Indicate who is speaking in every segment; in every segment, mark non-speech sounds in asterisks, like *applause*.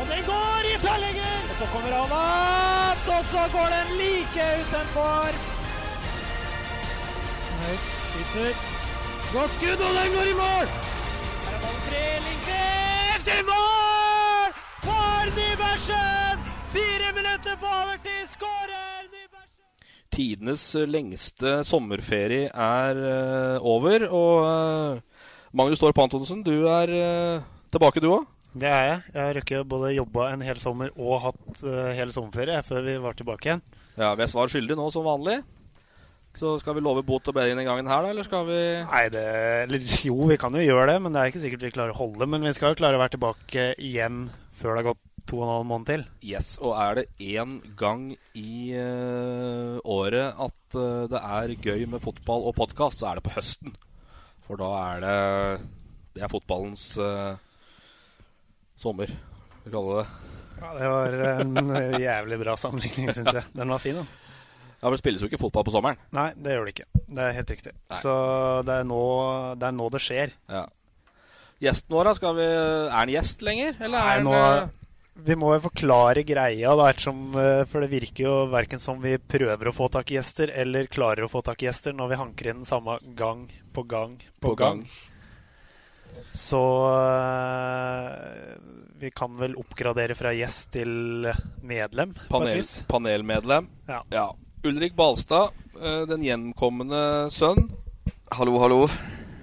Speaker 1: Og den går i tverrlegger! Og så kommer han opp, og så går den like utenfor. Høyt, sitter. Godt skudd, og den går i mål! Her er ballen fri, Lindqvist i mål! For Nybergsen! Fire minutter på overtid, skårer Nybergsen!
Speaker 2: Tidenes lengste sommerferie er eh, over, og eh, Magnus Torp Antonsen, du er eh, tilbake du òg?
Speaker 1: Det er jeg. Jeg har rukket både jobba en hel sommer og hatt uh, hele sommerferie før vi var tilbake igjen.
Speaker 2: Ja, vi er svar skyldig nå, som vanlig. Så skal vi love bot og bedring den gangen her, da, eller skal vi
Speaker 1: Nei, det eller, Jo, vi kan jo gjøre det, men det er ikke sikkert vi klarer å holde. Men vi skal jo klare å være tilbake igjen før det har gått to og en halv måned til.
Speaker 2: Yes, og er det én gang i uh, året at uh, det er gøy med fotball og podkast, så er det på høsten. For da er det Det er fotballens eh, sommer, vi kalle det.
Speaker 1: Ja, Det var en jævlig bra sammenligning, syns jeg. Den var fin, da.
Speaker 2: Ja, for Det spilles jo ikke fotball på sommeren.
Speaker 1: Nei, det gjør det ikke. Det er helt riktig.
Speaker 2: Nei.
Speaker 1: Så det er, nå, det er nå det skjer.
Speaker 2: Ja. Gjesten vår, da? Vi, er han gjest lenger? Eller
Speaker 1: Nei, nå,
Speaker 2: eh,
Speaker 1: vi må jo forklare greia, da, ettersom, eh, for det virker jo verken som vi prøver å få tak i gjester, eller klarer å få tak i gjester når vi hanker inn samme gang på gang på,
Speaker 2: På
Speaker 1: gang.
Speaker 2: gang.
Speaker 1: Så eh, vi kan vel oppgradere fra gjest til medlem,
Speaker 2: panel, panelmedlem?
Speaker 1: Ja.
Speaker 2: Ulrik Balstad, eh, den gjenkommende sønn.
Speaker 3: Hallo, hallo.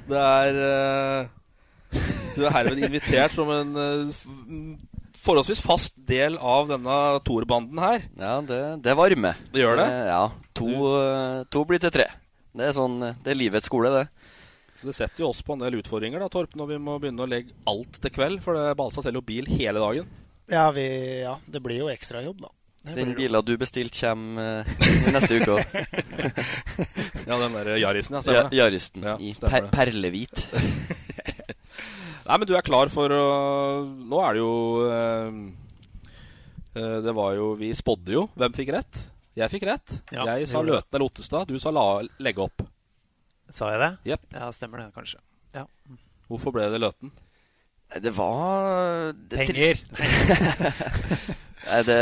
Speaker 2: Det er eh, Du er herved invitert som en forholdsvis fast del av denne torbanden her.
Speaker 3: Ja, det, det varmer.
Speaker 2: Det gjør det?
Speaker 3: Ja. To, to blir til tre. Det er sånn Det er livets skole, det.
Speaker 2: Det setter jo oss på en del utfordringer, da, Torp, når vi må begynne å legge alt til kveld. For det, Balstad selger jo bil hele dagen.
Speaker 1: Ja, vi, ja, det blir jo ekstrajobb, da. Det
Speaker 3: Den
Speaker 1: bila
Speaker 3: bilen du bestilte, kommer eh, neste uke òg. *laughs*
Speaker 2: Ja, den der Yarisen, ja.
Speaker 3: Ja,
Speaker 2: Stemmer det.
Speaker 3: Yarisen
Speaker 2: Ja,
Speaker 3: i per perlehvit. *laughs*
Speaker 2: Nei, men du er klar for å Nå er det jo eh, eh, Det var jo Vi spådde jo. Hvem fikk rett? Jeg fikk rett.
Speaker 1: Ja,
Speaker 2: jeg sa. Løten eller Ottestad. Du sa la, legge opp.
Speaker 1: Sa jeg det?
Speaker 2: Yep.
Speaker 1: Ja, stemmer det, kanskje. Ja.
Speaker 2: Hvorfor ble det Løten?
Speaker 3: Det var det,
Speaker 1: Penger! *laughs* *laughs*
Speaker 3: Nei, det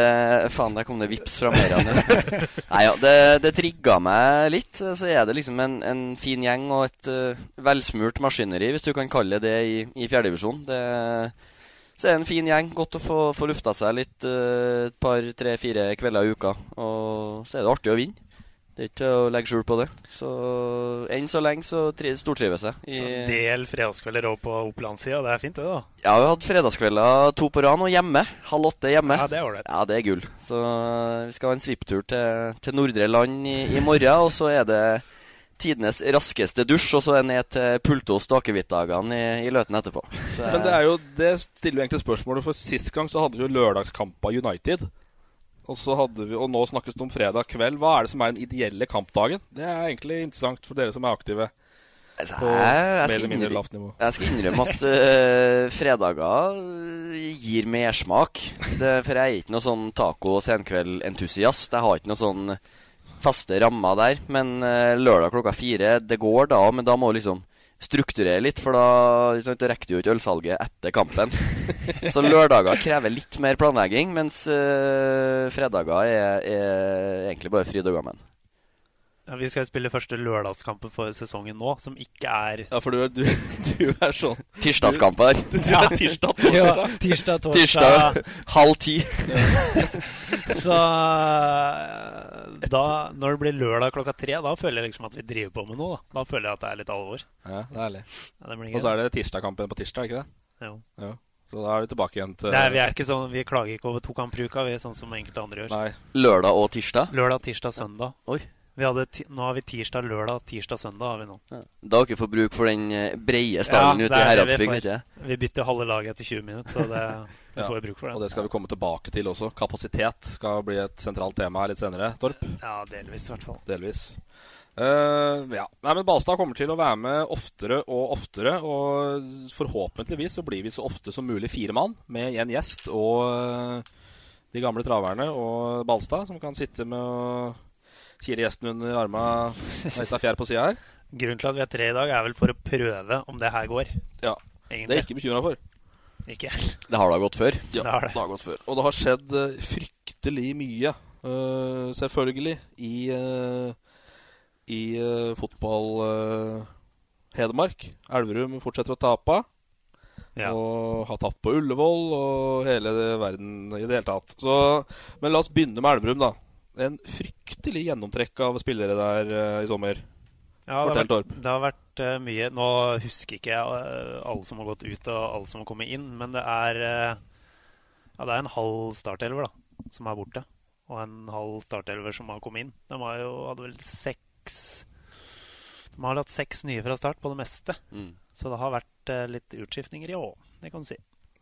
Speaker 3: Faen, der kom det vips fra Meiran. *laughs* Nei, ja, det, det trigga meg litt. Så er det liksom en, en fin gjeng og et uh, velsmurt maskineri, hvis du kan kalle det det i, i fjerdedivisjon. Så er det en fin gjeng. Godt å få, få lufta seg litt uh, et par, tre, fire kvelder i uka. Og så er det artig å vinne. Det er ikke til å legge skjul på det. Så enn så lenge så tri- stortrives jeg. i-
Speaker 1: Så del fredagskvelder òg på Opplandssida. Det er fint, det, da.
Speaker 3: ja, vi har hatt fredagskvelder to på rad og hjemme. Halv åtte hjemme.
Speaker 1: Ja, det er ålreit.
Speaker 3: Ja, det er gull. Så eh, vi skal ha en svipptur til, til Nordre Land i, i morgen. Og så er det tidenes raskeste dusj, og så er det ned til Pultos Stakehvitt-dagene i, i Løten etterpå. Så,
Speaker 2: Men det er jo Det stiller jo egentlig spørsmålet, for sist gang så hadde vi jo lørdagskamp av United. Og, vi, og nå snakkes det om fredag kveld. Hva er det som er den ideelle kampdagen? Det er egentlig interessant for dere som er aktive.
Speaker 3: Altså,
Speaker 2: på
Speaker 3: jeg, jeg, skal innrømme, jeg skal innrømme at uh, fredager eh, gir mersmak. For jeg er ikke noe sånn taco- og senkveld-entusiast. Jeg har ikke noe sånn faste rammer der. Men uh, lørdag klokka fire, det går da, men da må liksom strukturere litt, for da, sant, rekker jo ikke ølsalget etter kampen. *laughs* Så lørdager krever litt mer planlegging, mens eh, fredager er, er egentlig bare fryd og gammen.
Speaker 1: Ja, vi skal spille første lørdagskampen for sesongen nå, som ikke er
Speaker 2: Ja, for du, er- du, *laughs* du er sånn
Speaker 3: Tirsdagskamper.
Speaker 2: Du, du er tirsdag, *laughs* torsdag.
Speaker 1: Ja, tirsdag, torsdag.
Speaker 3: Tirsdag halv ti. *laughs*
Speaker 1: Så eh, da, når det blir lørdag klokka tre, da føler jeg liksom at vi driver på med noe. Da, da føler jeg at det er litt alvor.
Speaker 2: Ja, det er ærlig.
Speaker 1: Ja, det blir
Speaker 2: Og så er det tirsdagkampen på tirsdag, ikke det?
Speaker 1: Jo.
Speaker 2: Ja. Så da er vi tilbake igjen til
Speaker 1: er, vi, er ikke sånn, vi klager ikke over to kamper i uka, vi er sånn som enkelte andre gjør.
Speaker 2: Nei.
Speaker 3: Lørdag og tirsdag?
Speaker 1: Lørdag, tirsdag, søndag.
Speaker 3: Oi.
Speaker 1: Vi hadde ti nå har vi tirsdag, lørdag, tirsdag, søndag. har vi nå.
Speaker 3: Da har dere fått bruk for den eh, breie stallen ute i
Speaker 1: Heradsbygd? vi får. Vi bytter halve laget etter 20 minutter, så det, *laughs* vi
Speaker 2: Ja,
Speaker 1: får vi bruk for det.
Speaker 2: Og det skal vi komme tilbake til også. Kapasitet skal bli et sentralt tema her litt senere, Torp.
Speaker 1: Ja, delvis i hvert fall.
Speaker 2: Delvis. Uh, ja. Nei, men Balstad kommer til å være med oftere og oftere. Og forhåpentligvis så blir vi så ofte som mulig fire mann med en gjest og eh, de gamle traverne og Balstad, som kan sitte med og kile gjesten under arma litt av fjær på sida her.
Speaker 1: Grunnen til at vi er tre i dag, er vel for å prøve om det her går.
Speaker 2: Ja.
Speaker 1: Egentlig.
Speaker 2: Det er jeg ikke bekymra for.
Speaker 1: Ikke.
Speaker 3: Det har da gått før.
Speaker 2: Ja,
Speaker 1: Det har det.
Speaker 2: har gått før. Og det har skjedd eh, fryktelig mye, uh, selvfølgelig, i, uh, i uh, fotball Hedmark. Elverum fortsetter å tape.
Speaker 1: Ja.
Speaker 2: Og har tapt på Ullevål og hele verden i det hele tatt. Så, men la oss begynne med Elverum, da. En fryktelig gjennomtrekk av spillere der uh, i sommer.
Speaker 1: Ja, det har vært, det har vært uh, mye Nå husker ikke jeg uh, alle som har gått ut, og alle som har kommet inn, men det er Ja, det er en halv startelver da, som er borte. Og en halv startelver som har kommet inn. De har jo, hadde vel seks De har hatt seks nye fra start på det meste.
Speaker 3: Mm.
Speaker 1: Så det har vært litt utskiftninger i år, det kan du si.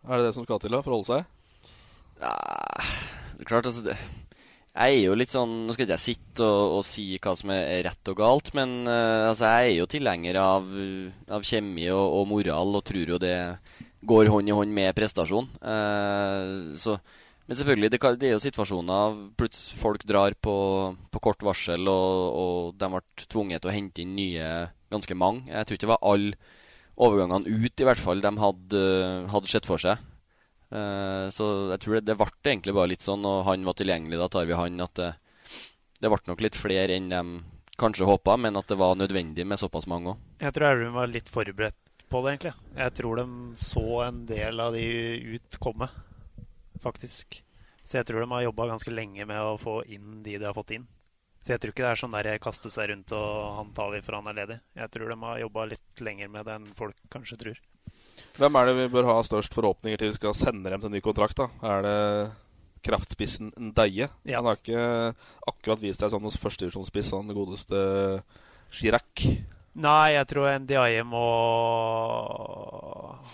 Speaker 2: Er det det som skal til da, for å holde seg?
Speaker 3: Ja, det er klart, altså det. Jeg er jo litt sånn Nå skal ikke jeg sitte og, og si hva som er rett og galt, men uh, altså, jeg er jo tilhenger av, av kjemi og, og moral og tror jo det går hånd i hånd med prestasjon. Uh, så, men selvfølgelig, det, det er jo situasjoner plutselig folk drar på, på kort varsel, og, og de ble tvunget til å hente inn nye ganske mange. Jeg tror ikke det var alle overgangene ut, i hvert fall, de hadde, hadde sett for seg. Eh, så jeg tror det, det ble egentlig bare litt sånn, og han var tilgjengelig, da tar vi han. At det, det ble nok litt flere enn de kanskje håpa, men at det var nødvendig med såpass mange òg.
Speaker 1: Jeg tror Elverum var litt forberedt på det, egentlig. Jeg tror de så en del av de ut komme, faktisk. Så jeg tror de har jobba ganske lenge med å få inn de de har fått inn. Så jeg tror ikke det er sånn der kaste seg rundt og han tar vi for han er ledig. Jeg tror de har jobba litt lenger med det enn folk kanskje tror.
Speaker 2: Hvem er det vi bør ha størst forhåpninger til vi skal sende dem til ny kontrakt? da? Er det kraftspissen Ndeie?
Speaker 1: Ja.
Speaker 2: Han har ikke akkurat vist seg som hos førstedivisjonsspiss, han godeste Chirac.
Speaker 1: Nei, jeg tror Ndiaye må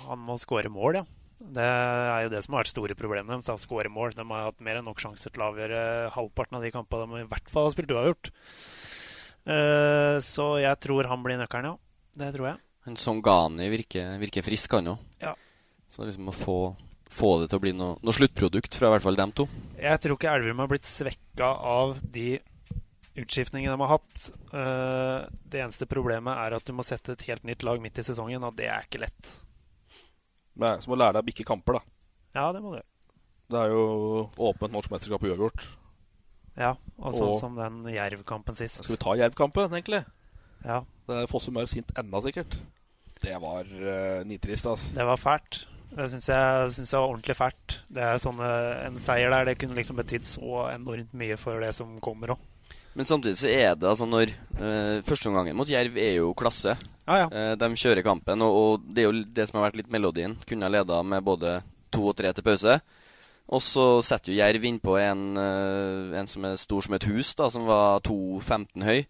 Speaker 1: Han må skåre mål, ja. Det er jo det som har vært store problemet deres. å Skåre mål. De har hatt mer enn nok sjanser til å avgjøre halvparten av de kampene de i hvert fall har spilt uavgjort. Uh, så jeg tror han blir nøkkelen, ja. Det tror jeg.
Speaker 3: Han Songani virker, virker frisk, han òg.
Speaker 1: Ja.
Speaker 3: Så liksom å få, få det til å bli noe, noe sluttprodukt fra i hvert fall dem to.
Speaker 1: Jeg tror ikke Elverum har blitt svekka av de utskiftningene de har hatt. Uh, det eneste problemet er at du må sette et helt nytt lag midt i sesongen, og det er ikke lett.
Speaker 2: Nei, Så må lære deg å bikke kamper, da.
Speaker 1: Ja, det må du gjøre.
Speaker 2: Det er jo åpent norsk mesterskap uavgjort.
Speaker 1: Ja, og sånn
Speaker 2: Og-
Speaker 1: som den Jerv-kampen sist.
Speaker 2: Skal vi ta Jerv-kampen, egentlig?
Speaker 1: Ja.
Speaker 2: Er Fossum er sint ennå, sikkert. Det var uh, nitrist, altså.
Speaker 1: Det var fælt. Det syns jeg, synes jeg var ordentlig fælt. Det er sånne, En seier der det kunne liksom betydd så enormt mye for det som kommer òg.
Speaker 3: Men samtidig så er det altså når uh, Førsteomgangen mot Jerv er jo klasse.
Speaker 1: Ah, ja.
Speaker 3: Eh, de kjører kampen, og, og det er jo det som har vært litt melodien. Kunne ha leda med både to og tre til pause. Og så setter jo Jerv innpå en, eh, en som er stor som et hus, da, som var 2,15 høy.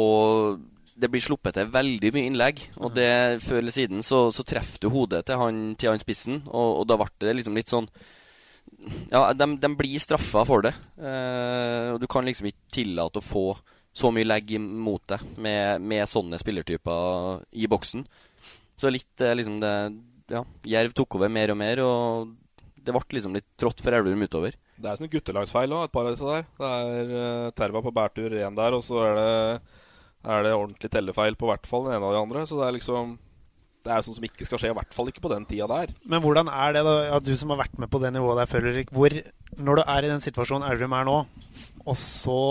Speaker 3: Og det blir sluppet til veldig mye innlegg. Og det før eller siden så, så treffer du hodet til han, til han spissen, og, og da ble det liksom litt sånn Ja, de, de blir straffa for det. Eh, og du kan liksom ikke tillate å få så mye legg imot deg med, med sånne spillertyper i boksen. Så litt eh, liksom det Ja, Jerv tok over mer og mer, og det ble liksom litt trått for Elverum utover.
Speaker 2: Det er sånn guttelagsfeil òg, et par av disse der. Det er uh, Terva på bærtur én der, og så er det, er det ordentlig tellefeil på hvert fall den ene og den andre. Så det er liksom Det er sånn som ikke skal skje, i hvert fall ikke på den tida der.
Speaker 1: Men hvordan er det, da, ja, du som har vært med på det nivået der før, Ulrik. Hvor, når du er i den situasjonen Elverum er nå, og så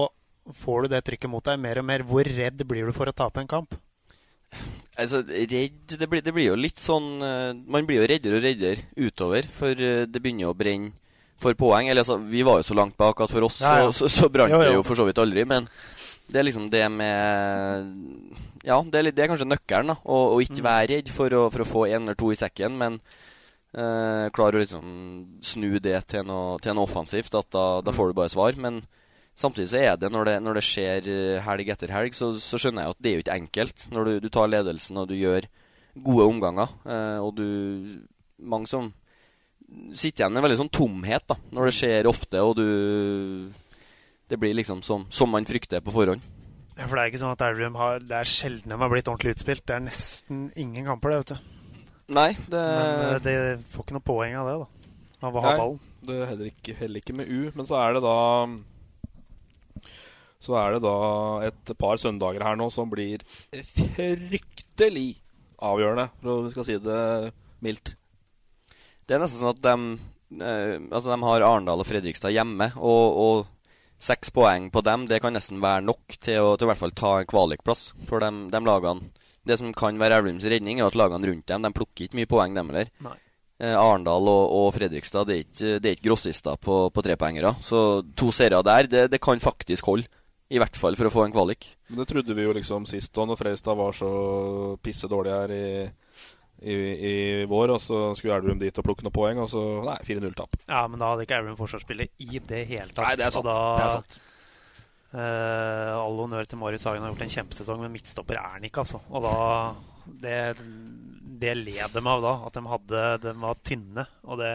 Speaker 1: får du det trykket mot deg mer og mer. Hvor redd blir du for å tape en kamp?
Speaker 3: Altså, redd det blir, det blir, jo litt sånn uh, Man blir jo reddere og reddere utover, for uh, det begynner å brenne for poeng. Eller altså, vi var jo så langt bak at for oss ja, ja. så, så, så brant det jo for så vidt aldri. Men det er liksom det med Ja, det er, litt, det er kanskje nøkkelen, da. Å, å ikke mm. være redd for å, for å, få en eller to i sekken, men eh, klare å liksom snu det til noe, til noe offensivt. At da, da, får du bare svar. Men Samtidig så er det, når det, når det skjer eh, helg etter helg, så, så, skjønner jeg at det er jo ikke enkelt. Når du, du tar ledelsen og du gjør gode omganger, eh, og du Mange som sitter igjen med veldig sånn tomhet da, når det skjer ofte, og du Det blir liksom som, som man frykter på forhånd.
Speaker 1: Ja, for det er ikke sånn at Elverum har Det er sjelden de har blitt ordentlig utspilt. Det er nesten ingen kamper, det, vet du.
Speaker 3: Nei, det
Speaker 1: Men de det får ikke noe poeng av det, da. Av å ha ballen.
Speaker 2: Det er heller ikke, heller ikke med U. Men så er det da så er det da et par søndager her nå som blir fryktelig avgjørende, for vi skal si det mildt.
Speaker 3: Det er nesten sånn at de, eh, altså de har Arendal og Fredrikstad hjemme, og, og, seks poeng på dem det kan nesten være nok til å, til å hvert fall ta en kvalikplass for de, de lagene. Det som kan være Elverums redning, er at lagene rundt dem de plukker ikke mye poeng, dem heller. Eh, Arendal og, og, Fredrikstad det er ikke, det er ikke grossister på, på trepoengere. Så to serier der, det, det kan faktisk holde. I hvert fall for å få en kvalik.
Speaker 2: Men det trodde vi jo liksom sist da, når Freistad var så pisse dårlig her i, i, i, vår. Og så skulle Elverum dit og plukke noen poeng, og så nei, 4-0-tap.
Speaker 1: Ja, men da hadde ikke Elverum forsvarsspiller i det hele tatt.
Speaker 2: Nei, det er sant.
Speaker 1: Da,
Speaker 2: det er sant.
Speaker 1: Uh, all honnør til Marius Hagen har gjort en kjempesesong, men midtstopper er han ikke, altså. Og da Det, det led dem av da, at de, hadde, de var tynne. Og det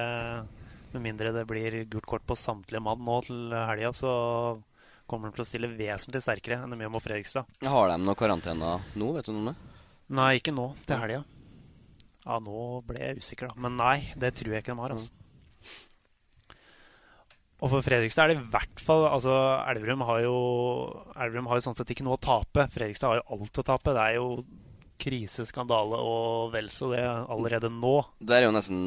Speaker 1: Med mindre det blir gult kort på samtlige mann nå til helga, så kommer de til å stille vesentlig sterkere enn de gjør mot Fredrikstad.
Speaker 3: Har de noe karantene nå, vet du noe om det?
Speaker 1: Nei, ikke nå. Til helga. Ja, nå ble jeg usikker, da. Men nei, det tror jeg ikke de har. altså. Og for Fredrikstad er det i hvert fall altså Elverum har jo Elverum har jo sånn sett ikke noe å tape. Fredrikstad har jo alt å tape. Det er jo krise, skandale og vel så det allerede nå.
Speaker 3: Det er jo nesten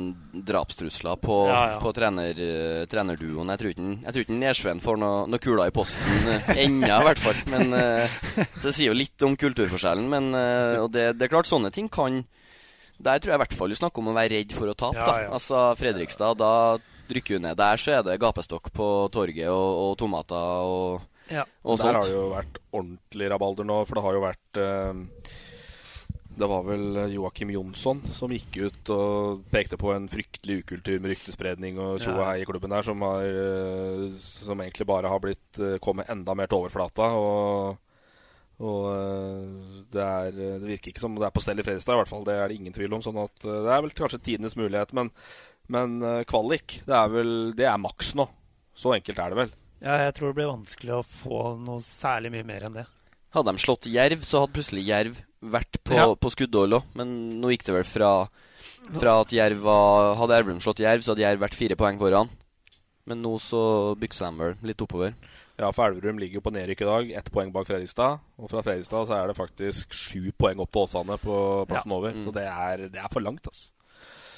Speaker 3: drapstrusler på, ja, ja. på trener, uh, trenerduoen. Jeg tror ikke, ikke får noe, noe kuler i posten uh, *laughs* ennå, i hvert fall. Men uh, Så det sier jo litt om kulturforskjellen. Men uh, og det, det, er klart, sånne ting kan Der tror jeg i hvert fall du snakker om å være redd for å tape. Ja, altså Fredrikstad, da rykker hun ned der, så er det gapestokk på torget og, og tomater og,
Speaker 2: ja. og sånt. Der har det jo vært ordentlig rabalder nå, for det har jo vært det var vel Joakim Jonsson som gikk ut og pekte på en fryktelig ukultur med ryktespredning og tjo og hei i klubben der, som, har, eh, som, egentlig bare har blitt eh, kommet enda mer til overflata. Og, og eh, det, er, det, virker ikke som det er på stell i Fredrikstad, i hvert fall. Det er det ingen tvil om. sånn at det er vel kanskje tidenes mulighet. Men, men kvalik, det er vel Det er maks nå. Så enkelt er det vel.
Speaker 1: Ja, jeg tror det blir vanskelig å få noe særlig mye mer enn det.
Speaker 3: Hadde de slått Jerv, så hadde plutselig Jerv vært på, ja. på skuddhold òg. Men nå gikk det vel fra, fra at Jerv var Hadde Elverum slått Jerv, så hadde Jerv vært fire poeng foran. Men nå så byksa de vel litt oppover.
Speaker 2: Ja, for Elverum ligger jo på nedrykk i dag. Ett poeng bak Fredrikstad. Og fra Fredrikstad så er det faktisk sju poeng opp til Åsane på plassen ja. over. Mm. Så det er, det er, for langt, altså.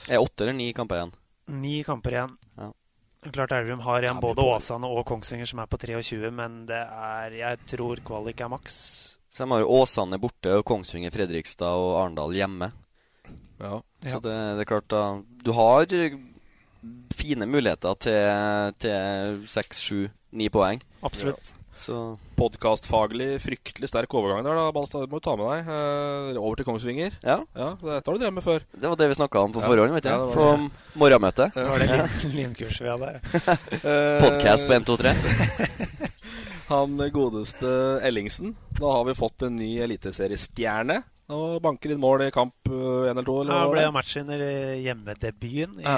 Speaker 3: Er åtte eller ni kamper igjen?
Speaker 1: Ni kamper igjen. Ja. Klart Elverum har igjen både Åsane og Kongsvinger som er på 23, men det er Jeg tror kvalik er maks.
Speaker 3: Så de har jo Åsane borte og Kongsvinger, Fredrikstad og Arendal hjemme.
Speaker 2: Ja.
Speaker 3: Så det, det, er klart da Du har fine muligheter til, til 6, 7, 9 poeng.
Speaker 1: Absolutt.
Speaker 3: Så
Speaker 2: Podkastfaglig fryktelig sterk overgang der, da, Balstad. Det må du ta med deg. Eh, over til Kongsvinger.
Speaker 3: Ja.
Speaker 2: ja Dette har du drevet med før.
Speaker 3: Det var det vi snakka om på ja. forhånd, vet du. Ja, på morgenmøtet.
Speaker 1: Det var det lynkurs vi hadde. *laughs*
Speaker 3: Podkast på 1, 2, 3.
Speaker 2: Han godeste Ellingsen. Da har vi fått en ny eliteseriestjerne. Og banker inn mål i kamp én eh, eller to. Eller
Speaker 1: ja, ble matchvinner i hjemmedebuten i ja.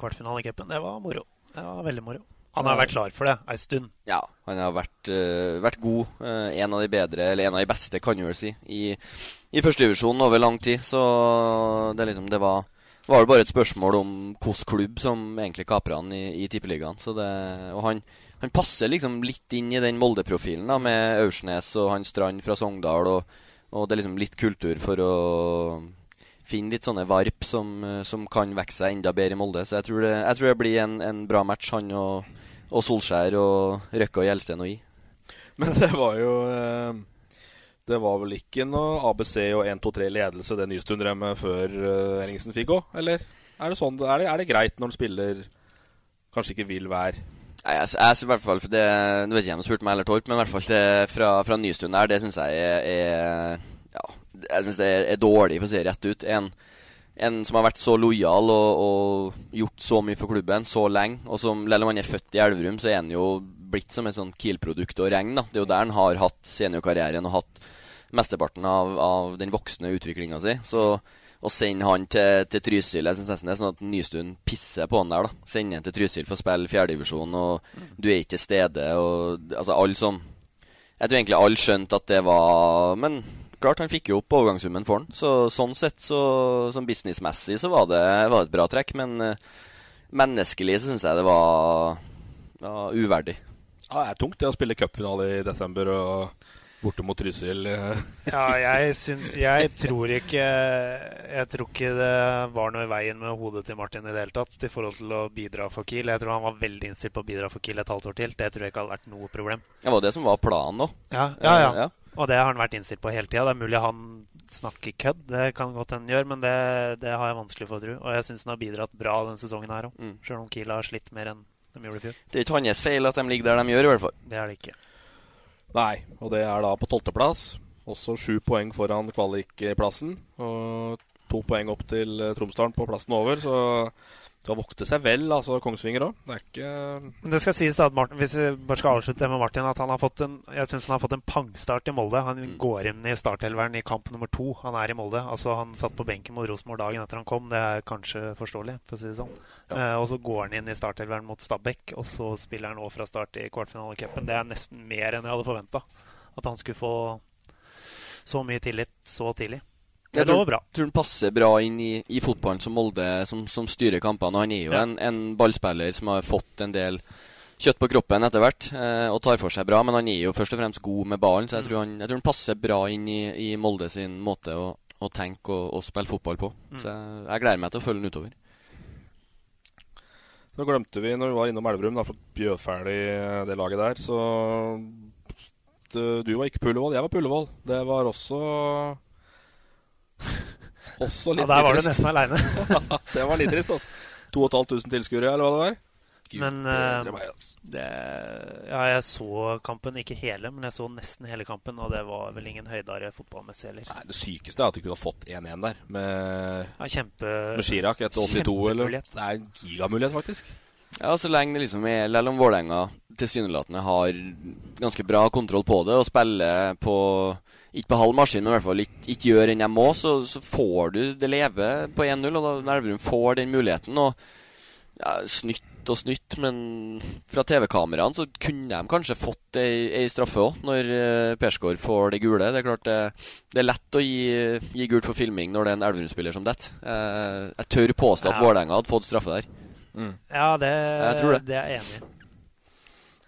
Speaker 1: kvartfinalen i cupen. Det var moro. Det var veldig moro. Han har vært klar for det ei stund.
Speaker 3: Ja, han har vært, uh, vært god. Uh, en av de bedre, eller en av de beste, kan du vel si, i, i førstedivisjonen over lang tid. Så det, liksom, det var, var det bare et spørsmål om hvilken klubb som egentlig kapra han i, i Tippeligaen. Og han, han, passer liksom litt inn i den Molde-profilen med Aursnes og han Strand fra Sogndal. Og, og, det er liksom litt kultur for å finne litt sånne varp som, som kan vokse seg enda bedre i Molde. Så jeg tror det, jeg tror det blir en, en bra match, han og og Solskjær og Røkke og Gjelsten og i.
Speaker 2: Men det var jo eh, Det var vel ikke noe ABC og 1-2-3-ledelse det Nystuen drev med før uh, Ellingsen fikk gå? Eller er det, sånn, er, det, er det greit når en spiller kanskje ikke vil være
Speaker 3: Nei, jeg, jeg i hvert fall for det, Nå vet ikke om du spurte meg eller Torp, men i hvert fall det fra, fra Nystuen der, det syns jeg er, er Ja, jeg syns det er, er, dårlig, for å si det rett ut. En, en som har vært så lojal og, og, gjort så mye for klubben så lenge, og som selv om han er født i Elverum, så er han jo blitt som et sånn Kiel-produkt og regn. da. Det er jo der han har hatt seniorkarrieren og hatt mesteparten av, av den voksne utviklinga si. Så å sende han til, til Trysil Jeg synes nesten det er sånn at Nystuen pisser på han der. da Sende han til Trysil for å spille fjerdedivisjon, og du er ikke til stede. Og, altså alle som Jeg tror egentlig alle skjønte at det var Men klart, han fikk jo opp overgangssummen for han. Så sånn sett, så, som businessmessig, så var det, var det et bra trekk. Men uh, menneskelig så syns jeg det var, var uverdig.
Speaker 2: Ja, det er tungt det å spille cupfinale i desember og borte mot Trysil. *laughs*
Speaker 1: ja, jeg, syns, jeg tror ikke Jeg tror ikke det var noe i veien med hodet til Martin i det hele tatt i forhold til å bidra for Kiel. Jeg tror han var veldig innstilt på å bidra for Kiel et halvt år til. Det tror jeg ikke hadde vært noe problem.
Speaker 3: Det var det som var planen nå.
Speaker 1: Ja, ja, ja. ja. Og det har han vært innstilt på hele tida. Det er mulig han snakker kødd, det kan godt hende gjør, men det, det, har jeg vanskelig for å tro. Og jeg syns han har bidratt bra denne sesongen her òg, mm. sjøl om Kiel har slitt mer enn de gjorde i fjor.
Speaker 3: Det er ikke hans feil at de ligger der de gjør, i hvert fall.
Speaker 1: Det er det ikke.
Speaker 2: Nei, og det er da på tolvteplass. Også sju poeng foran kvalikplassen. Og to poeng opp til Tromsdalen på plassen over, så skal vokte seg vel, altså Kongsvinger òg. Det er ikke
Speaker 1: Det skal sies da at Martin, hvis vi bare skal avslutte med Martin, at han har fått en jeg synes han har fått en pangstart i Molde. Han mm. går inn i startelveren i kamp nummer to. Han er i Molde. Altså Han satt på benken mot Rosenborg dagen etter han kom. Det er kanskje forståelig, for å si det sånn. Ja. Eh, og så går han inn i startelveren mot Stabæk, og så spiller han òg fra start i kvartfinalecupen. Det er nesten mer enn jeg hadde forventa. At han skulle få så mye tillit så tidlig.
Speaker 3: Det tror, bra. tror han passer bra inn i, i fotballen som Molde, som, som styrer kampene. Og han er jo ja. en, en, ballspiller som har fått en del kjøtt på kroppen etter hvert eh, og tar for seg bra. Men han er jo først og fremst god med ballen, så jeg tror han, jeg tror han passer bra inn i, i Molde sin måte å, å tenke og, og, spille fotball på. Mm. Så jeg, jeg, gleder meg til å følge han utover.
Speaker 2: Så glemte vi, når vi var innom Elverum, da, for bjødferdig eh, det laget der, så du, du var ikke på Ullevål, jeg var på Ullevål. Det var også *laughs* også litt
Speaker 1: ja, Der var du nesten aleine. *laughs*
Speaker 2: det var litt trist, altså. 2500 tilskuere, eller hva det var.
Speaker 1: Gud, men uh, meg, det, ja, jeg så kampen, ikke hele, men jeg så nesten hele kampen. Og det var vel ingen høydere fotballmessig heller.
Speaker 2: Nei, det sykeste er at du kunne ha fått 1-1 der med,
Speaker 1: ja, kjempe,
Speaker 2: med Chirac etter 82. Eller, det er en gigamulighet, faktisk.
Speaker 3: Ja, så lenge det liksom er Selv om Vålerenga tilsynelatende har ganske bra kontroll på det og spiller på ikke på halv maskin, men i hvert fall ikke, ikke gjør enn jeg må, så, så, får du det leve på 1-0. Og da Elverum får den muligheten. Og ja, snytt og snytt, men fra TV-kameraene så kunne de kanskje fått ei, ei straffe òg, når uh, Persgaard får det gule. Det er klart det, det er lett å gi, gi, gult for filming når det er en Elverum-spiller som detter. Uh, jeg tør påstå at ja. Vålerenga hadde fått straffe der.
Speaker 1: Mm. Ja, det, jeg tror det. det er jeg enig i.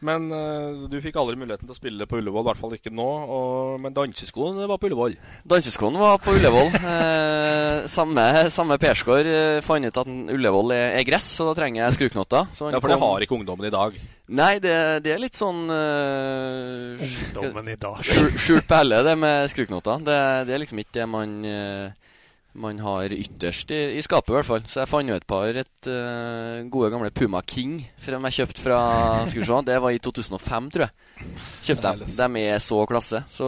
Speaker 2: Men uh, du fikk aldri muligheten til å spille på Ullevål, i hvert fall ikke nå. Og, men danseskoen var på Ullevål?
Speaker 3: Danseskoen var på Ullevål. *laughs* eh, samme samme Persgaard eh, fant ut at Ullevål er, er, gress, så da trenger jeg skruknotter.
Speaker 2: Ja, For det har ikke ungdommen i dag?
Speaker 3: Nei, det, det er litt sånn
Speaker 1: uh, Ungdommen i dag.
Speaker 3: Skjult perle, det med skruknotter. Det, det, er liksom ikke det man uh, man har ytterst i, i, skapet, i hvert fall. Så jeg fant jo et par et uh, gode gamle Puma King som jeg kjøpte fra skal vi se, Det var i 2005, tror jeg. Kjøpte dem. De er så klasse. Så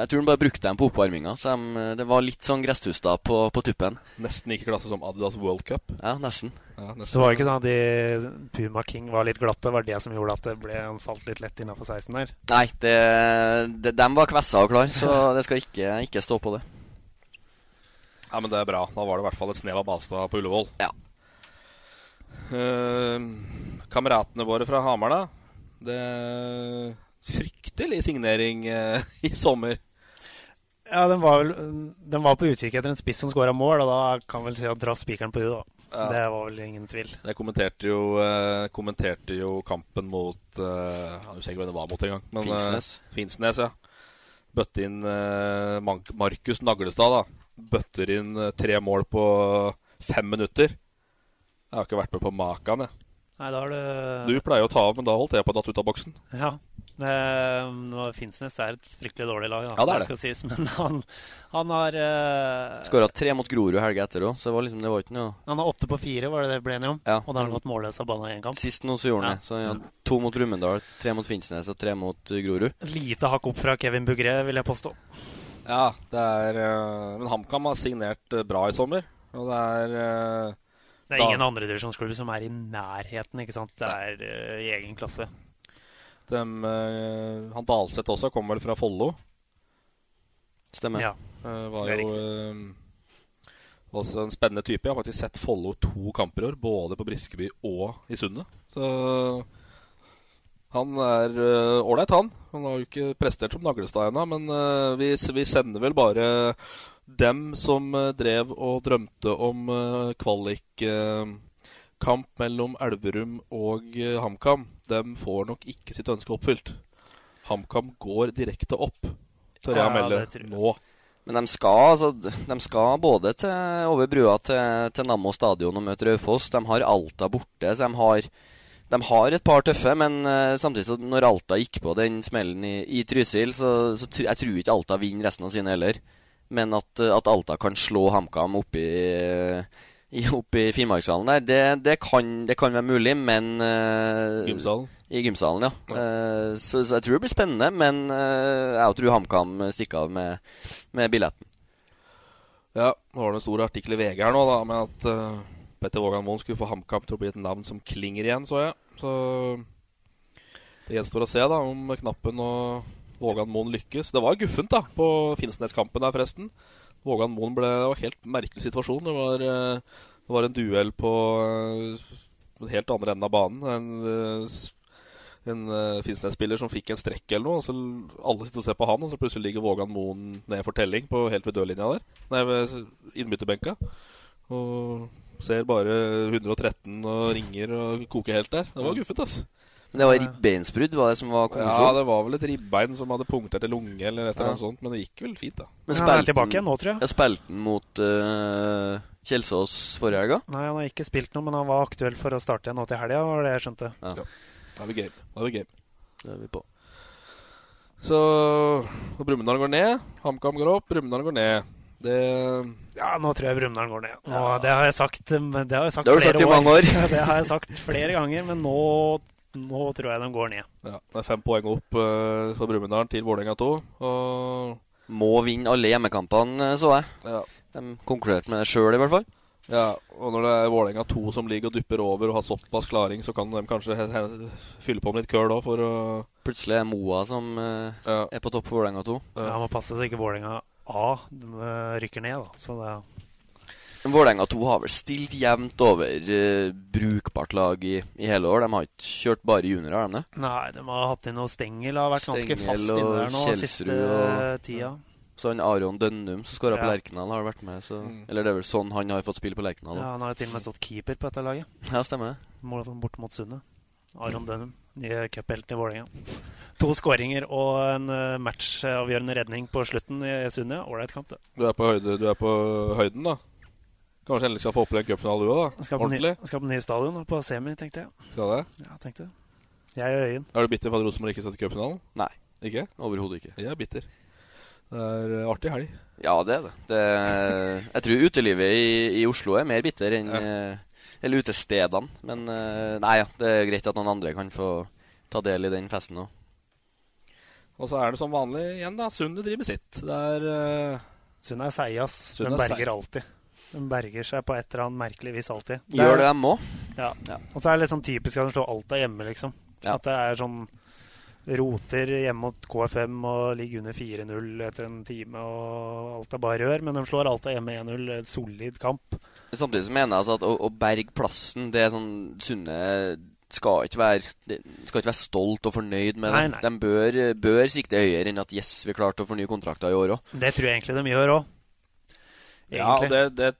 Speaker 3: jeg tror de bare brukte dem på oppvarminga. Så de, det var litt sånn gresstuster på, på tuppen.
Speaker 2: Nesten like klasse som Adidas World Cup?
Speaker 3: Ja, nesten.
Speaker 1: Ja, nesten. Så var det ikke sånn at de Puma King var litt glatte? Var det som gjorde at det ble, falt litt lett innafor 16 der?
Speaker 3: Nei, det, det, de var kvessa og klar, så det skal ikke, ikke stå på det.
Speaker 2: Ja, men det er bra. Da var det i hvert fall et snev av Balstad på Ullevål.
Speaker 3: Ja.
Speaker 2: Uh, kameratene våre fra Hamar, da. Det Fryktelig signering uh, *laughs* i sommer.
Speaker 1: Ja, den var, vel, den var på utkikk etter en spiss som skåra mål, og da kan vel si at dra spikeren på huet, da. Ja. Det var vel ingen tvil.
Speaker 2: Jeg kommenterte jo, uh, kommenterte jo kampen mot uh, Jeg husker ikke hvem det var mot engang.
Speaker 3: Finnsnes.
Speaker 2: Finnsnes, ja. Bøtte inn Markus Naglestad, da bøtter inn eh, tre mål på fem minutter. Jeg har ikke vært med på makan, jeg.
Speaker 1: Nei, da har du
Speaker 2: Du pleier å ta av, men da holdt jeg på å datt ut av boksen.
Speaker 1: Ja. Eh, Finnsnes er et fryktelig dårlig lag, da,
Speaker 3: Ja, det er det.
Speaker 1: skal sies, *laughs* men han, han har uh,
Speaker 3: Skåra tre mot Grorud helga etter òg, så det var liksom, det var ikke noe
Speaker 1: Han har åtte på fire, var det det ble enige om?
Speaker 3: Ja.
Speaker 1: Og da har han gått målløs av banen i én kamp.
Speaker 3: Sist nå så gjorde han
Speaker 1: Ja.
Speaker 3: det. Så ja, To mot Brumunddal, tre mot Finnsnes og tre mot uh, Grorud.
Speaker 1: Lite hakk opp fra Kevin Bugré, vil jeg påstå.
Speaker 2: Ja, det er eh, Men HamKam har signert eh, bra i sommer. Og det er eh,
Speaker 1: Det er
Speaker 2: da-
Speaker 1: ingen andredivisjonsklubb som er i nærheten, ikke sant? Det er uh, i egen klasse.
Speaker 2: dem, uh, Han Dalseth også kommer vel fra Follo.
Speaker 3: Stemmer.
Speaker 1: Ja,
Speaker 2: uh, var
Speaker 1: det er
Speaker 2: jo også en spennende type. Jeg har faktisk sett Follo to kamper i år, både på Briskeby og i Sundet. Så han er ålreit, han. Han har jo ikke prestert som Naglestad ennå, men uh, vi, vi sender vel bare dem som eh, drev og drømte om uh, kvalikkamp mellom Elverum og eh, HamKam. Dem får nok ikke sitt ønske oppfylt. HamKam går direkte opp, tør jeg
Speaker 1: Ja,
Speaker 2: melde
Speaker 1: jeg.
Speaker 2: nå.
Speaker 3: Men de skal, altså, de skal både til, over brua til, til Nammo stadion og møte Raufoss. De har Alta borte, så de har, de har et par tøffe. Men eh, samtidig, så når Alta gikk på den smellen i, i Trysil, så, så tr jeg tror ikke Alta vinner resten av sine heller. Men at, eh, at Alta kan slå HamKam oppi i, oppe i Finnmarkshallen der, det, det, kan, det kan være mulig, men uh,
Speaker 2: Gymsalen.
Speaker 3: I gymsalen, ja. Eh, så, så jeg tror det blir spennende, men uh, jeg tror HamKam stikker av med, med billetten.
Speaker 2: Ja, nå var det en stor artikkel i VG her nå da, med at Petter Vågan Moen skulle få HamKam til å bli et navn som klinger igjen, så jeg. Så det gjenstår å se da om Knappen og Vågan Moen lykkes. Det var guffent da, på Finnsnes-kampen der forresten. Vågan Moen ble Det var en helt merkelig situasjon. Det var, eh, det var en duell på eh, den helt andre enden av banen. En, eh, en Finnsnes-spiller som fikk en strekk eller noe. Og så alle sitter og ser på han, og så plutselig ligger Vågan Moen ned for telling på helt ved dørlinja der. Nei, ved innbytterbenka. Og ser bare 113 og ringer og koker helt der. Det var guffent, ass.
Speaker 3: Men det var ribbeinsbrudd, var det som var
Speaker 2: Ja, det var vel et ribbein som hadde punktert en lunge eller et eller
Speaker 3: Ja.
Speaker 2: annet sånt, men det gikk vel fint, da.
Speaker 3: Men
Speaker 1: Ja, han er tilbake igjen nå, tror jeg.
Speaker 3: Ja, spilte han mot uh, Kjelsås forrige helga?
Speaker 1: Nei, han har ikke spilt noe, men han var aktuell for å starte igjen nå til helga, var det jeg skjønte.
Speaker 3: Ja.
Speaker 2: Da er vi game. Da er vi game.
Speaker 3: Det er vi på.
Speaker 2: Så Brumunddal går ned, HamKam går opp, Brumunddal går ned. Det
Speaker 1: Ja, nå tror jeg Brumunddal går ned. Nå, Det har jeg sagt, det har jeg sagt
Speaker 3: Det har sagt flere mange år. *laughs*
Speaker 1: det har jeg sagt flere ganger, men nå, nå tror jeg de går ned.
Speaker 2: Ja, det er fem poeng opp uh, for Brumunddal til Vålerenga 2. Og
Speaker 3: Må vinne alle hjemmekampene, så jeg.
Speaker 2: ja,
Speaker 3: De konkluderte med det sjøl, i hvert fall.
Speaker 2: ja, og når det er Vålerenga 2 som ligger og dupper over og har såpass klaring, så kan de kanskje he he fylle på med litt køl òg for å
Speaker 3: Plutselig er Moa som uh,
Speaker 2: ja,
Speaker 3: er på topp for Vålerenga 2.
Speaker 2: Ja.
Speaker 1: Ja, må passe så ikke Vålerenga A eh, rykker ned, da. Så det
Speaker 3: Vålerenga 2 har vel stilt jevnt over uh, brukbart lag i, i hele år. De har ikke kjørt bare juniorer, har de det?
Speaker 1: Nei, de har hatt inn noe Stengel, har vært ganske fast inne der nå
Speaker 3: Kjelsrud
Speaker 1: siste
Speaker 3: og-
Speaker 1: tida.
Speaker 3: Så han Aron Dønnum som skåra på
Speaker 1: Ja.
Speaker 3: Lerkendal, har vært med. Så,
Speaker 2: Mm.
Speaker 3: Eller det er vel sånn han har fått spille på Lerkendal.
Speaker 1: Ja, han har jo til og med stått keeper på dette laget.
Speaker 3: Ja, stemmer det.
Speaker 1: Bort mot Sundet. Aron Dønnum, nye cuphelten i Vålerenga. To skåringer og en eh, matchavgjørende redning på slutten i Sundet. Ålreit kamp, det.
Speaker 2: du, er på høyde, du er på høyden, da. Kanskje endelig skal få oppleve en cupfinale, du òg, da.
Speaker 1: Skal på, ny, skal på ny stadion og på semi, tenkte jeg.
Speaker 2: Skal det?
Speaker 1: Ja, tenkte det. Jeg og Øyen.
Speaker 2: Er du bitter for at Rosenborg ikke satt i cupfinalen?
Speaker 3: Nei.
Speaker 2: Ikke?
Speaker 3: Overhodet ikke.
Speaker 2: Jeg er bitter. Det er eh, artig helg.
Speaker 3: Ja, det er det. det jeg tror utelivet i, i Oslo er mer bitter enn
Speaker 2: Ja.
Speaker 3: eh, Eller utestedene. Men nei, ja, det er greit at noen andre kan få ta del i den festen òg.
Speaker 2: Og så er det som vanlig igjen, da. Sundet driver sitt. Det er uh,
Speaker 1: Sundet er seig, ass. De
Speaker 2: er
Speaker 1: berger alltid. Den berger seg på et eller annet merkelig vis alltid.
Speaker 3: Gjør det dem må.
Speaker 1: Ja.
Speaker 3: Ja.
Speaker 1: Og så er det litt sånn typisk at de slår alt av hjemme, liksom.
Speaker 3: Ja.
Speaker 1: At det er sånn roter hjemme mot KFM og ligger under 4-0 etter en time, og alt er bare rør. Men de slår alt av hjemme 1-0. et Solid kamp.
Speaker 3: Samtidig så mener jeg altså at å, å berge plassen Det er sånn Sunne skal ikke være skal ikke være stolt og fornøyd med
Speaker 1: Nei,
Speaker 3: det.
Speaker 1: nei.
Speaker 3: De bør, bør sikte høyere enn at yes, vi klarte å fornye kontrakter i år òg.
Speaker 1: Det tror jeg egentlig de gjør òg.
Speaker 2: Ja, det, det,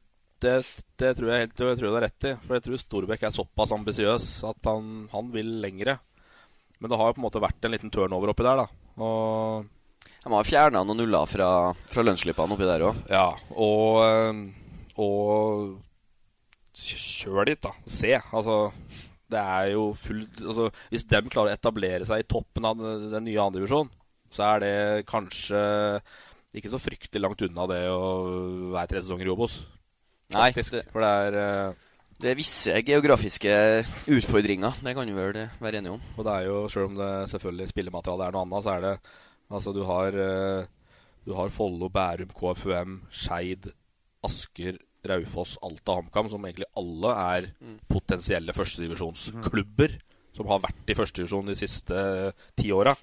Speaker 2: det, det tror jeg helt jeg tror det er rett i. For jeg tror Storbekk er såpass ambisiøs at han, han vil lengre. Men det har jo på en måte vært en liten turnover oppi der, da. Og
Speaker 3: De har fjerna noen nuller fra, fra lønnsslippene oppi der òg.
Speaker 2: Ja, og, eh, og kjør dit, da. Se. Altså, det er jo fullt altså, Hvis dem klarer å etablere seg i toppen av den, den nye andredivisjonen, så er det kanskje ikke så fryktelig langt unna det å være tre sesonger i Obos.
Speaker 3: Nei, det-
Speaker 2: For det er eh,
Speaker 3: Det er visse geografiske utfordringer. Det kan vi vel være enige om.
Speaker 2: Og det er jo, selv om det selvfølgelig spillematerialet er noe annet, så er det Altså, du har eh, Du har Follo, Bærum, KFUM, Skeid, Asker, Raufoss, Alta, HamKam, som egentlig alle er potensielle førstedivisjonsklubber som har vært i førstedivisjon de siste eh, ti åra.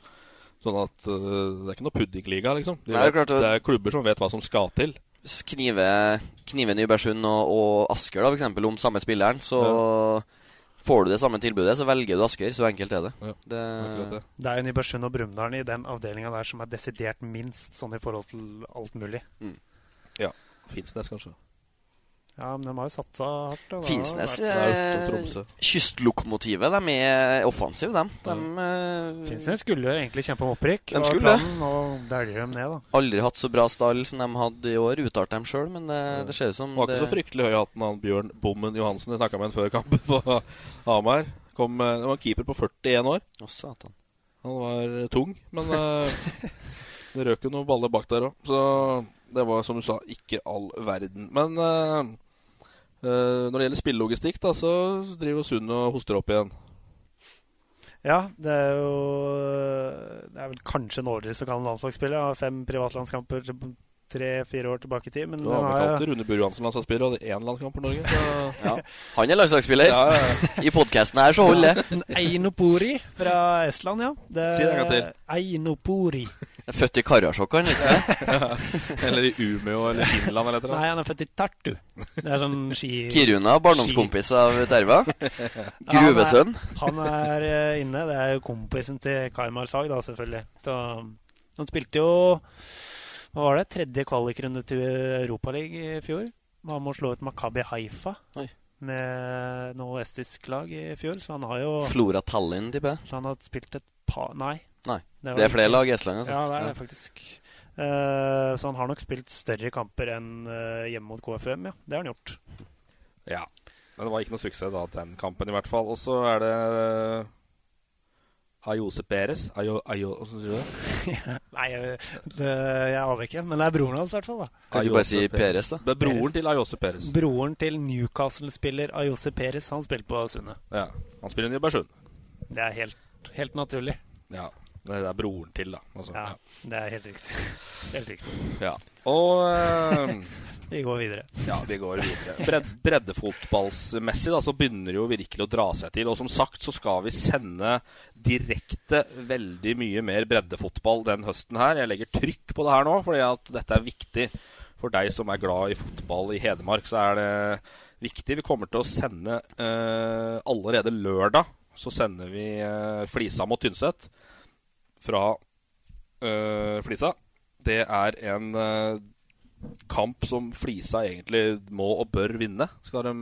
Speaker 2: Sånn at uh, det er ikke noe puddingliga, liksom. De
Speaker 3: Nei, det er klart
Speaker 2: det er klubber som vet hva som skal til.
Speaker 3: Knive, Knive Nybergsund og, og Asker, da, for eksempel, om samme spilleren, så får du det samme tilbudet, så velger du Asker. Så enkelt er det. det,
Speaker 1: Det er jo Nybergsund og Brumunddal i den avdelinga der som er desidert minst sånn i forhold til alt mulig.
Speaker 2: Ja. Finnsnes, kanskje.
Speaker 1: Ja, men de har jo satsa hardt. Da.
Speaker 3: Finnsnes eh, Kystlokomotivet. De er offensive, dem. De, eh,
Speaker 1: Finnsnes skulle jo egentlig kjempe om opprykk.
Speaker 3: De skulle
Speaker 1: planen, Og dæljer dem ned, da.
Speaker 3: Aldri hatt så bra stall som de hadde i år, uttalte de sjøl, men det, det ser ut som
Speaker 2: Var ikke
Speaker 3: det,
Speaker 2: så fryktelig høy hatten han Bjørn Bommen Johansen jeg snakka med ham før kampen på Hamar. Kom, eh, det var en keeper på 41 år.
Speaker 3: Å, satan.
Speaker 2: Han var tung, men eh, *laughs* det røk jo noen baller bak der òg. Så det var, som du sa, ikke all verden. Men eh, eh, når det gjelder spillelogistikk, da, så driver Sund og hoster opp igjen.
Speaker 1: Ja, det er jo Det er vel kanskje en årlig som kan ham landslagsspiller. Har fem privatlandskamper tre-fire år tilbake i tid. Men
Speaker 2: Du har kalt Rune Bur Johansen landslagsspiller og hadde én landskamp for Norge. Så. *laughs*
Speaker 3: Ja. Han er landslagsspiller.
Speaker 2: Ja, ja, ja. *laughs*
Speaker 3: I podkasten her så holder det.
Speaker 1: Einopori fra Estland, ja. Det,
Speaker 3: Si det en gang til.
Speaker 1: Einopori.
Speaker 3: Født i Karasjok, han. *laughs*
Speaker 2: Eller i Umeå eller Finland eller eller
Speaker 1: Nei, han er født i Tartu. Det er sånn ski...
Speaker 3: Kiruna, barndomskompis av Terva. *laughs*
Speaker 1: Ja,
Speaker 3: Gruvesønn.
Speaker 1: Han er, han er eh, inne. Det er jo kompisen til Kaimar Sag, da, selvfølgelig. Så, han spilte jo Hva var det? Tredje kvalikrunde til Europaligaen i fjor. Han må slå ut Makabi Haifa
Speaker 3: Oi.
Speaker 1: med noe estisk lag i fjor, så han har jo
Speaker 3: Flora Tallinn, tipper jeg.
Speaker 1: Så han har spilt et par Nei.
Speaker 3: Nei.
Speaker 1: Det,
Speaker 3: Det er flere lag i Estland, altså.
Speaker 1: Ja, det er det faktisk. Uh, så han har nok spilt større kamper enn uh, hjemme mot KFM, ja. Det har han gjort.
Speaker 2: Ja. Men det var ikke noe suksess da, den kampen i hvert fall. Og så er det Ayose Perez. Ayo, Ayo, hvordan sier du det? *laughs*
Speaker 1: Nei, jeg, det, jeg aner ikke. Men det er broren hans, i hvert fall. da
Speaker 3: Kan du bare si Perez, da?
Speaker 2: Det er broren til Ayose Perez.
Speaker 1: Broren til Newcastle-spiller Ayose Perez. Han spiller på Sundet.
Speaker 2: Ja. Han spiller i Nybergsund.
Speaker 1: Det er helt, helt naturlig.
Speaker 2: Ja. Det er broren til, da. Altså,
Speaker 1: Ja, det er helt riktig. *laughs* Helt riktig.
Speaker 2: Ja. Og uh,
Speaker 1: Vi går videre.
Speaker 2: Ja, vi går videre. Bred, breddefotballsmessig da, så begynner det jo virkelig å dra seg til. Og som sagt så skal vi sende direkte veldig mye mer breddefotball den høsten her. Jeg legger trykk på det her nå, fordi at dette er viktig for deg som er glad i fotball i Hedmark. Så er det viktig. Vi kommer til å sende uh, allerede lørdag. Så sender vi uh, Flisa mot Tynset fra uh, Flisa. Det er en uh, kamp som Flisa egentlig må og bør vinne. Skal de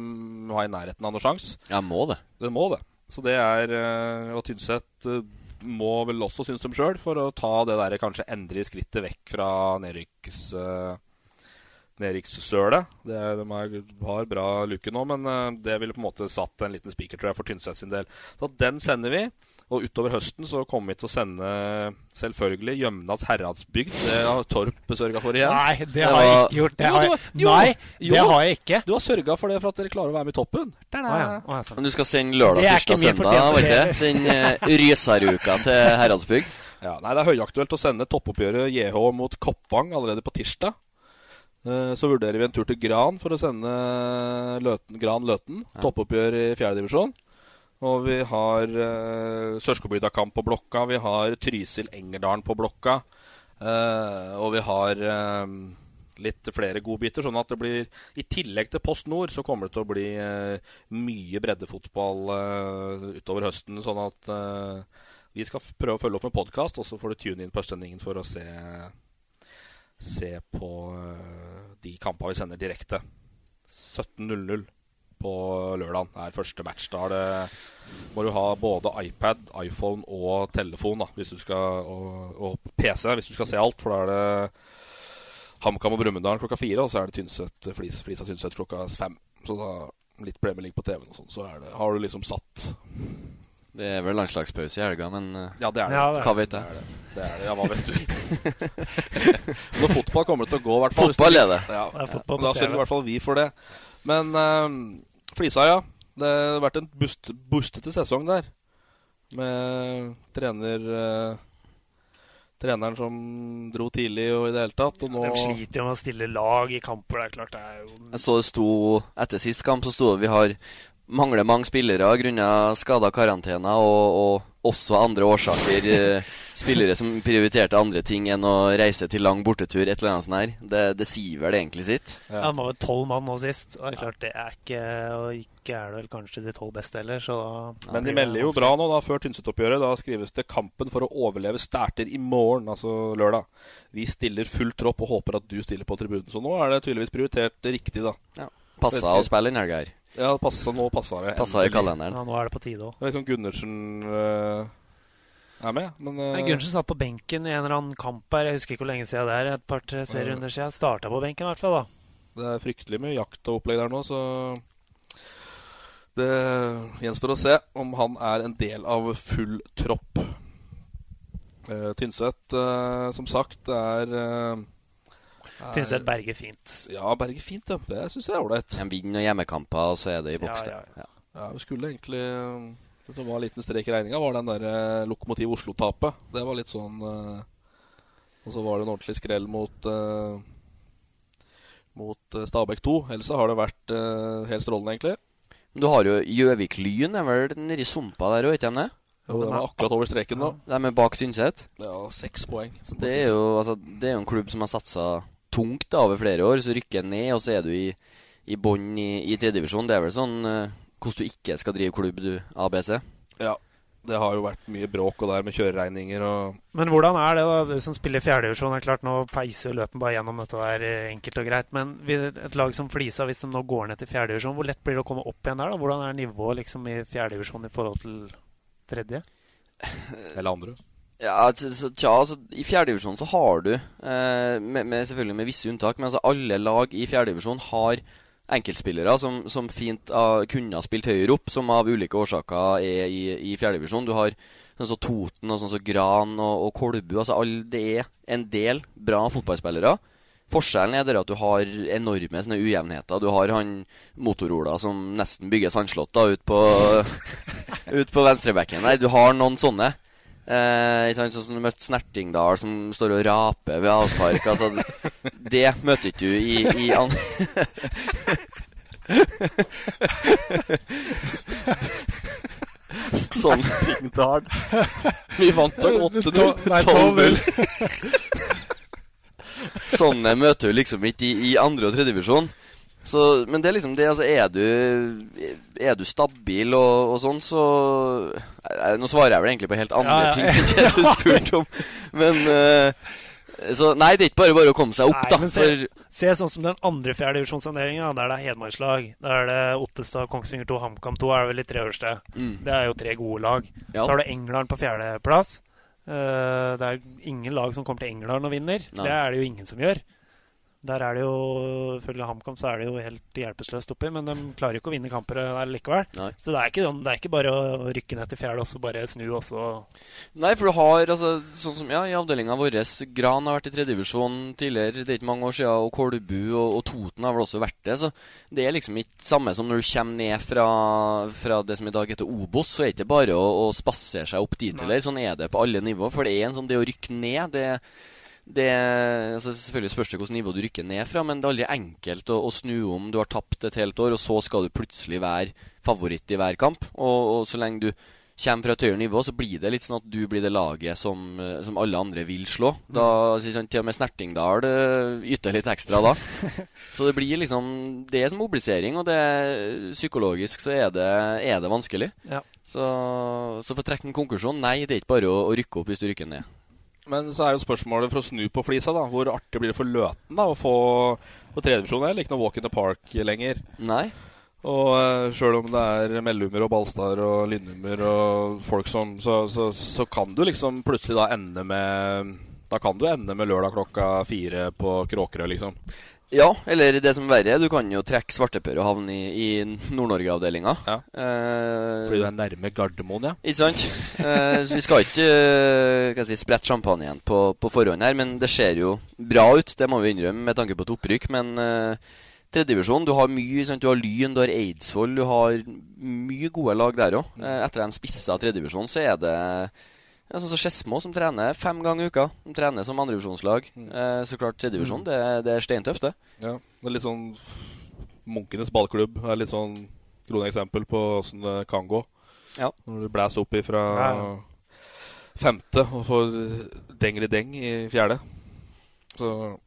Speaker 2: ha i nærheten av noen sjanse.
Speaker 3: Ja, må det.
Speaker 2: Det må det. Så det er eh, Og Tynset må vel også synes dem sjøl, for å ta det der kanskje endre skrittet vekk fra nedrykks... Uh, Er- De er, har bra luke nå, men eh, det ville på en måte satt en liten spiker tror jeg, for Tynset sin del. Så den sender vi. Og utover høsten så kommer vi til å sende selvfølgelig Gjømnas herradsbygd. Det har Torp sørga for igjen.
Speaker 1: Nei, det har jeg ikke gjort. Det har jeg- Nei, det har jeg ikke.
Speaker 2: Du har sørga for det for at dere klarer å være med i toppen.
Speaker 3: Men du skal sende lørdag, tirsdag, søndag, var ikke det? Den uh, Rysaruka til Heradsbygd.
Speaker 2: Ja, nei, Det er høyaktuelt å sende toppoppgjøret JH mot Koppang allerede på tirsdag. Eh, Så vurderer vi en tur til Gran for å sende Løten, Gran Løten. Toppoppgjør i fjerdedivisjon. Og vi har uh, Sørskobygda-kamp på blokka. Vi har Trysil-Engerdalen på blokka. Uh, og vi har uh, litt flere godbiter. Sånn at det blir I tillegg til Post Nord så kommer det til å bli uh, mye breddefotball eh, utover høsten. Sånn at eh, vi skal prøve å følge opp med podkast, og så får du tune inn på Østlendingen for å se, se på eh, de kampene vi sender direkte. 17.00 på lørdag er første match. Da er det, må du ha både iPad, iPhone og telefon da, hvis du skal, og, og PC hvis du skal se alt. For da er det HamKam og Brumunddal klokka fire, og så er det Tynset, Flis, Flisa Tynset klokka fem. Så da litt Premier League på TV-en og sånn, så er det, har du liksom satt
Speaker 3: Det er vel landslagspause i helga, men uh,
Speaker 2: Ja, det er det.
Speaker 1: Ja, det er
Speaker 3: hva vet
Speaker 2: Det er det. Det, er det. Ja, hva vet du? *laughs* Når fotball kommer det til å gå, i hvert fall.
Speaker 3: Fotball er det.
Speaker 2: Ja,
Speaker 1: ja, er fotball
Speaker 2: Da sørger i hvert fall vi for det. Men uh, Flisa, ja. Det har vært en bust, bustete sesong der. Med trener uh, Treneren som dro tidlig og i det hele tatt. Og nå
Speaker 1: De sliter jo med å stille lag i kamper. Det er klart det er jo
Speaker 3: Jeg så det sto Etter sist kamp så sto det vi har mangler mange spillere grunnet skader, karantener og, og også andre årsaker. eh, Spillere som prioriterte andre ting enn å reise til lang bortetur. Et eller annet sånt her. Det, det sier vel egentlig sitt.
Speaker 1: Ja, Han var vel tolv mann nå sist. Og det er klart det er ikke Og ikke er det vel kanskje de tolv beste heller, så da
Speaker 2: Men de melder jo bra nå, da, før Tynset-oppgjøret. Da skrives det 'Kampen for å overleve starter i morgen', altså lørdag. Vi stiller full tropp og håper at du stiller på tribunen. Så nå er det tydeligvis prioritert riktig, da.
Speaker 3: Ja. Passa å spille den helga her.
Speaker 2: Ja, passet, nå passa det.
Speaker 3: Passa i kalenderen.
Speaker 1: Ja, nå er det på tide òg.
Speaker 2: Jeg vet ikke om Gundersen uh, er med, men øh,
Speaker 1: Gundersen satt på benken i en eller annen kamp her. Jeg husker ikke hvor lenge siden det er. Et par-tre serierunder siden. Starta på benken i hvert fall, da.
Speaker 2: Det er fryktelig mye jakt og opplegg der nå, så det gjenstår å se om han er en del av full tropp. Uh, Tynset, uh, som sagt, er uh,
Speaker 1: Tynset berger fint.
Speaker 2: Ja, berger fint, ja. Det syns jeg er ålreit.
Speaker 3: En vinner hjemmekamper, og så er det i boks.
Speaker 1: Ja, ja,
Speaker 2: Ja, vi skulle egentlig øh, Det som var en liten strek i regninga, var den der øh, Lokomotiv Oslo-tapet. Det var litt sånn øh, Og så var det en ordentlig skrell mot øh, Mot Stabæk 2. Ellers har det vært helt strålende, egentlig.
Speaker 3: Du har jo Gjøvik-Lyn, er vel nedi sumpa der òg, ikke sant?
Speaker 2: Jo, de er akkurat over streken nå.
Speaker 3: De er bak Tynset.
Speaker 2: Ja, seks poeng.
Speaker 3: Så det er jo altså, det er jo en klubb som har satsa tungt da, over flere år. Så rykker en ned, og så er du i, i bånn i, i tredjedivisjon. Det er vel sånn eh, hvordan du ikke skal drive klubb, du, ABC.
Speaker 2: Ja. Det har jo vært mye bråk og der med kjøreregninger og
Speaker 1: Men hvordan er det, da? Du som spiller fjerdedivisjon, er klart nå peiser jo løpen bare gjennom dette der eh, enkelt og greit. Men et lag som Flisa, hvis de nå går ned til fjerdedivisjon, hvor lett blir det å komme opp igjen der? da? Hvordan er nivået liksom i fjerdedivisjon i forhold til tredje?
Speaker 2: Eller andre.
Speaker 3: Ja, så, tja, altså, I fjerdedivisjon så har du, eh, med, med, selvfølgelig med visse unntak, men altså alle lag i fjerdedivisjon har enkeltspillere som, som fint uh, kunne ha spilt høyere opp, som av ulike årsaker er i, i fjerdedivisjon. Du har sånn som Toten og sånn som Gran og, og Kolbu. Altså, all, det er en del bra fotballspillere. Forskjellen er det at du har enorme sånne ujevnheter. Du har han Motorola som nesten bygger sandslott ut på, *laughs* ut på venstrebekken der. Du har noen sånne. Eh, sånn som du møtte Snertingdal, som står og raper ved avspark. Altså, det møter ikke du i, i an... sånn
Speaker 2: Snertingdal. Vi vant vel 8-0.
Speaker 1: Nei,
Speaker 3: 12-0. Sånne møter du liksom ikke i, i andre og tredje divisjon. Så, men det er liksom det, altså Er du, er du stabil og, og sånn, så eh, Nå svarer jeg vel egentlig på helt andre
Speaker 1: Ja, ja.
Speaker 3: ting enn det du spurte om. Men uh, Så nei, det er ikke bare bare å komme seg opp,
Speaker 1: Nei,
Speaker 3: da.
Speaker 1: men se,
Speaker 3: For,
Speaker 1: se sånn som den andre fjerdedivisjonsavdelinga, der det er Hedmarkslag. Der er det Ottestad, Kongsvinger 2, HamKam 2 er det vel i tre øverste.
Speaker 3: Mm.
Speaker 1: Det er jo tre gode lag.
Speaker 3: Ja.
Speaker 1: Så har du England på fjerdeplass. Uh, det er ingen lag som kommer til England og vinner.
Speaker 3: Nei.
Speaker 1: Det er det jo ingen som gjør. Der er det jo, Ifølge HamKam så er det jo helt hjelpeløst oppi, men de klarer jo ikke å vinne kamper der likevel.
Speaker 3: Nei.
Speaker 1: Så det er, ikke, det er ikke bare å rykke ned til fjerde og så bare snu og så
Speaker 3: Nei, for du har altså Sånn som ja, i avdelinga vår Gran har vært i tredjedivisjon tidligere, det er ikke mange år siden, og Kolbu og, og Toten har vel også vært det. Så det er liksom ikke samme som når du kommer ned fra, fra det som i dag heter Obos, så er det ikke bare å, å spasere seg opp dit heller. Sånn er det på alle nivå. For det er en sånn Det å rykke ned, det det, altså selvfølgelig spørs det hvilket nivå du rykker ned fra, men det er aldri enkelt å, å snu om. Du har tapt et helt år, og så skal du plutselig være favoritt i hver kamp. Og, og så lenge du kommer fra et høyere nivå, så blir det litt sånn at du blir det laget som, eh, som alle andre vil slå. Da, så sånn, Til og med Snertingdal eh, yter litt ekstra da. *laughs* Så det blir liksom Det er som mobilisering, og det psykologisk så er det, er det vanskelig.
Speaker 1: Ja.
Speaker 3: Så, så for å trekke en konklusjon, nei, det er ikke bare å, å rykke opp hvis du rykker ned.
Speaker 2: Men så er jo spørsmålet for å snu på flisa, da. Hvor artig blir det for Løten da å få på tredjedivisjon? Eller ikke noe walk in the park lenger.
Speaker 3: Nei.
Speaker 2: Og uh, sjøl om det er Mellummer og Balstad og Lindummer og folk som så, så, så kan du liksom plutselig da ende med Da kan du ende med lørdag klokka fire på Kråkerøy, liksom.
Speaker 3: Ja, eller det som er verre, du kan jo trekke svarteper og havne i, i Nord-Norge-avdelinga.
Speaker 2: Ja.
Speaker 3: Eh,
Speaker 2: Fordi du er nærme Gardermoen, ja.
Speaker 3: Ikke sant? Eh, så vi skal ikke eh, si, sprette champagnen på, på forhånd her, men det ser jo bra ut. Det må vi innrømme med tanke på et opprykk. Men uh, tredjedivisjon, du har mye. Sant? Du har Lyn, du har Eidsvoll, du har mye gode lag der òg.
Speaker 2: Mm.
Speaker 3: Eh, etter de spissa tredjedivisjon, så er det ja, sånn som Skedsmo, som trener fem ganger i uka. De trener som andredivisjonslag. Eh, så klart tredjedivisjon,
Speaker 2: Mm.
Speaker 3: det, det er steintøft, det.
Speaker 2: Ja, det er litt sånn Munkenes ballklubb er litt sånn kroneksempel på åssen det kan gå.
Speaker 3: Ja.
Speaker 2: Når du blæser opp ifra
Speaker 1: Ja.
Speaker 2: femte og får dengeri-deng i fjerde. Så,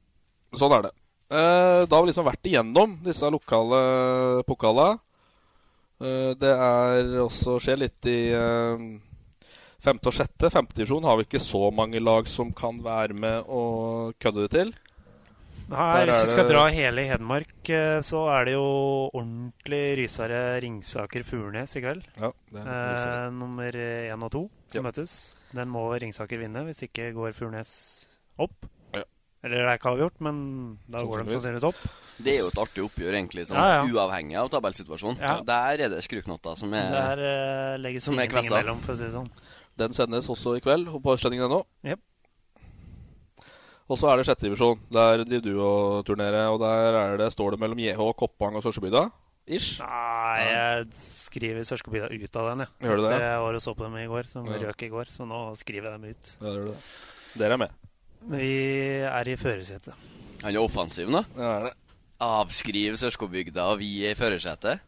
Speaker 2: sånn er det. Eh, da har vi liksom vært igjennom disse lokale pokalene. Eh, det er også skjer litt i eh, femte og sjette. Femte divisjon har vi ikke så mange lag som kan være med og kødde det til.
Speaker 1: Nei, hvis vi skal
Speaker 2: det-
Speaker 1: dra hele Hedmark, eh, så er det jo ordentlig rysere Ringsaker-Furnes i kveld.
Speaker 2: Ja, det er
Speaker 1: eh, nummer én og to som
Speaker 2: Ja.
Speaker 1: møtes. Den må Ringsaker vinne, hvis ikke går Furnes opp.
Speaker 2: Ja.
Speaker 1: Eller det er ikke avgjort, men da går de
Speaker 2: Sannsynligvis.
Speaker 1: opp.
Speaker 3: Det er jo et artig oppgjør, egentlig, sånn,
Speaker 1: Ja, ja.
Speaker 3: uavhengig av tabellsituasjonen.
Speaker 1: Ja.
Speaker 3: Der er det skruknotter som er
Speaker 1: Der eh, legges
Speaker 3: som er kvessa.
Speaker 1: imellom, for å si det sånn.
Speaker 2: Den sendes også i kveld på østlendingen.no.
Speaker 1: Yep.
Speaker 2: Og så er det sjette divisjon. Der driver du og turnerer, og der er det, står det mellom JH, Koppang og Sørsebygda. Ish.
Speaker 1: Nei, jeg skriver Sørskebygda ut av den, jeg.
Speaker 2: Gjør du det?
Speaker 1: Jeg var og så på dem i går, som
Speaker 2: Ja.
Speaker 1: røk i går, så nå skriver jeg dem ut.
Speaker 2: Ja, gjør du det. Dere er med.
Speaker 1: Vi er i førersetet.
Speaker 3: Han er offensiv nå.
Speaker 2: Ja, er det.
Speaker 3: Avskriv Sørskobygda, og vi er i førersetet.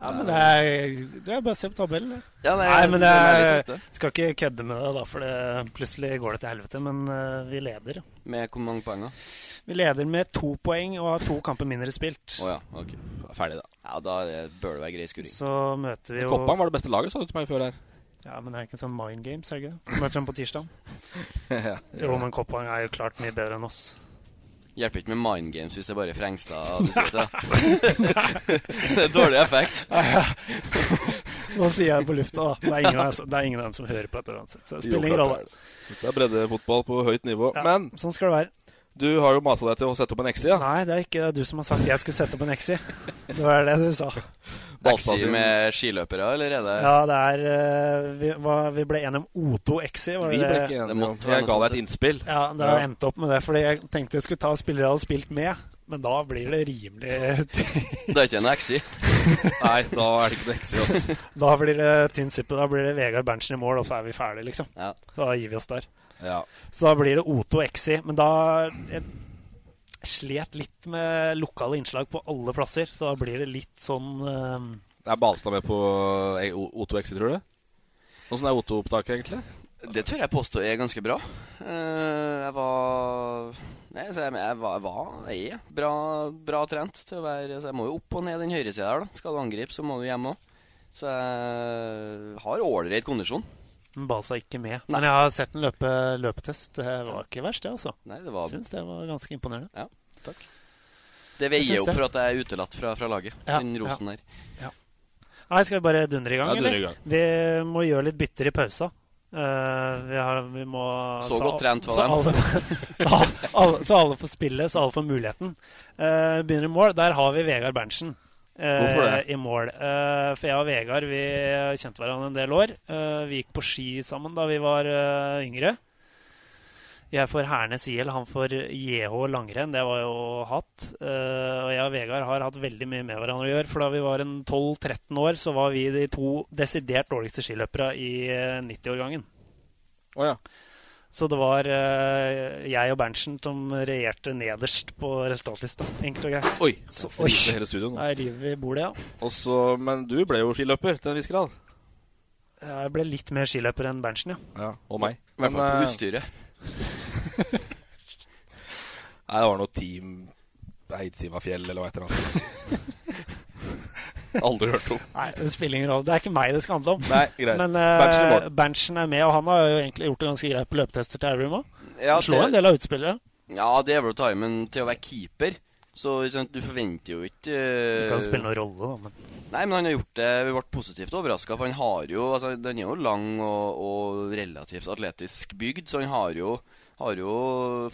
Speaker 1: Ja, men det er, det er bare å se på tabellen. det.
Speaker 3: Ja, nei,
Speaker 1: Nei, men det
Speaker 3: er
Speaker 1: skal ikke kødde med det, da, for det, plutselig går det til helvete. Men uh, vi leder.
Speaker 3: Med hvor mange poeng, da?
Speaker 1: Vi leder med to poeng og har to kamper mindre spilt.
Speaker 3: Oh, ja, ok.
Speaker 2: Ferdig, da.
Speaker 3: Ja, da bør det være grei skuring.
Speaker 1: Så møter vi jo
Speaker 2: Koppang var det beste laget, sa du til meg før her.
Speaker 1: Ja, men det er ikke en sånn mind games, er det ikke det? Møter dem på tirsdag. *laughs*
Speaker 2: ja.
Speaker 1: Jo, men Koppang er jo klart mye bedre enn oss.
Speaker 3: Hjelper ikke med mind games hvis det er bare Frengstad du sier til. *laughs* det er dårlig effekt. *laughs*
Speaker 1: Nå sier jeg det på lufta, da. Det er ingen, av- det er dem som hører på dette uansett. Så det spiller ingen rolle.
Speaker 2: det er det. Det er breddefotball på høyt nivå.
Speaker 1: Ja,
Speaker 2: Men
Speaker 1: sånn skal det være.
Speaker 2: Du har jo masa deg til å sette opp en X-side.
Speaker 1: Nei, det er ikke du som har sagt jeg skulle sette opp en Exi. Det var det du sa. *laughs*
Speaker 3: Exi med skiløpere, eller er det
Speaker 1: Ja, det er eh, Vi, var, vi ble enige om O2 Exi. Var
Speaker 2: Vi ble
Speaker 1: det?
Speaker 2: ikke
Speaker 3: Det
Speaker 2: enige.
Speaker 3: måtte
Speaker 2: om-
Speaker 3: være
Speaker 2: Jeg ga deg et innspill.
Speaker 1: Ja, det
Speaker 2: Ja.
Speaker 1: endte opp med det. Fordi jeg tenkte jeg skulle ta spillere jeg hadde spilt med. Men da blir det rimelig *laughs*
Speaker 3: Det er ikke en XI *laughs*
Speaker 2: Nei, da er det ikke noe X-side. Altså.
Speaker 1: Da blir det tynn suppe. Da blir det Vegard Berntsen i mål, og så er vi ferdige, liksom.
Speaker 3: Ja.
Speaker 1: Da gir vi oss der.
Speaker 2: Ja.
Speaker 1: Så da blir det O2 Exi. Men da jeg slet litt med lokale innslag på alle plasser, så da blir det litt sånn Det
Speaker 2: Er Balstad med på Oto Exi, tror du? Åssen er O2-opptaket, egentlig?
Speaker 3: Det tør jeg påstå er ganske bra. Eh, jeg var Nei, så jeg, jeg var, var Jeg er bra, bra trent til å være Så jeg må jo opp og ned den høyresida her, da. Skal du angripe, så må du hjem òg. Så jeg har ålreit kondisjon.
Speaker 1: Men seg ikke med. Men jeg har sett en løpe, løpetest. Det var ikke verst, det, altså.
Speaker 3: Nei, det var
Speaker 1: Syns det var ganske imponerende.
Speaker 3: Ja, takk. Det
Speaker 1: Jeg
Speaker 3: veier opp for at jeg er utelatt fra, fra laget.
Speaker 1: Ja,
Speaker 3: den rosen der.
Speaker 1: Nei, skal vi bare dundre i gang,
Speaker 2: Ja,
Speaker 1: eller?
Speaker 2: gang.
Speaker 1: Vi må gjøre litt bytter i pausa. Uh, vi, har, vi må
Speaker 3: Så godt trent var den.
Speaker 1: alle, *laughs* så, alle, så alle får spille, så alle får muligheten. Uh, begynner i mål. Der har vi Vegard Berntsen. Eh? I mål. Eh, for jeg og Vegard vi kjente hverandre en del år. Eh, vi gikk på ski sammen da vi var eh, yngre. Jeg for Hernes IL, han for JH langrenn. Det var jo hatt. Eh, og jeg og Vegard har hatt veldig mye med hverandre å gjøre. For da vi var 12-13 år, så var vi de to desidert dårligste skiløpere i eh, 90-årgangen.
Speaker 2: Oh, ja.
Speaker 1: Så det var uh, jeg og Berntsen som regjerte nederst på resultatlista. Enkelt og greit.
Speaker 2: Oi.
Speaker 1: Så, oi.
Speaker 2: hele studioet nå.
Speaker 1: Der river vi bordet, ja.
Speaker 2: Også, men du ble jo skiløper til en viss grad.
Speaker 1: Jeg ble litt mer skiløper enn Berntsen, ja.
Speaker 2: Ja, Og meg.
Speaker 3: I hvert fall på
Speaker 2: eh,
Speaker 3: utstyret. *laughs*
Speaker 2: Nei, det var noe Team Eidsiva-fjell eller hva eller det. *laughs* *laughs* Aldri hørt om.
Speaker 1: Nei, det spiller ingen rolle. Det er ikke meg det skal handle om.
Speaker 2: Nei, greit.
Speaker 1: Men uh. Berntsen er med, og han har jo egentlig gjort det ganske greit på løpetester til Elverum òg.
Speaker 3: Ja,
Speaker 1: slår en del av utspillere.
Speaker 3: Ja, det er vel å ta i, men til å være keeper Så du forventer jo ikke uh,
Speaker 1: Det kan spille noen rolle, da, men
Speaker 3: Nei, men han har gjort det Vi ble positivt overraska, for han har jo altså, Den er jo lang og, og relativt atletisk bygd, så han har jo har jo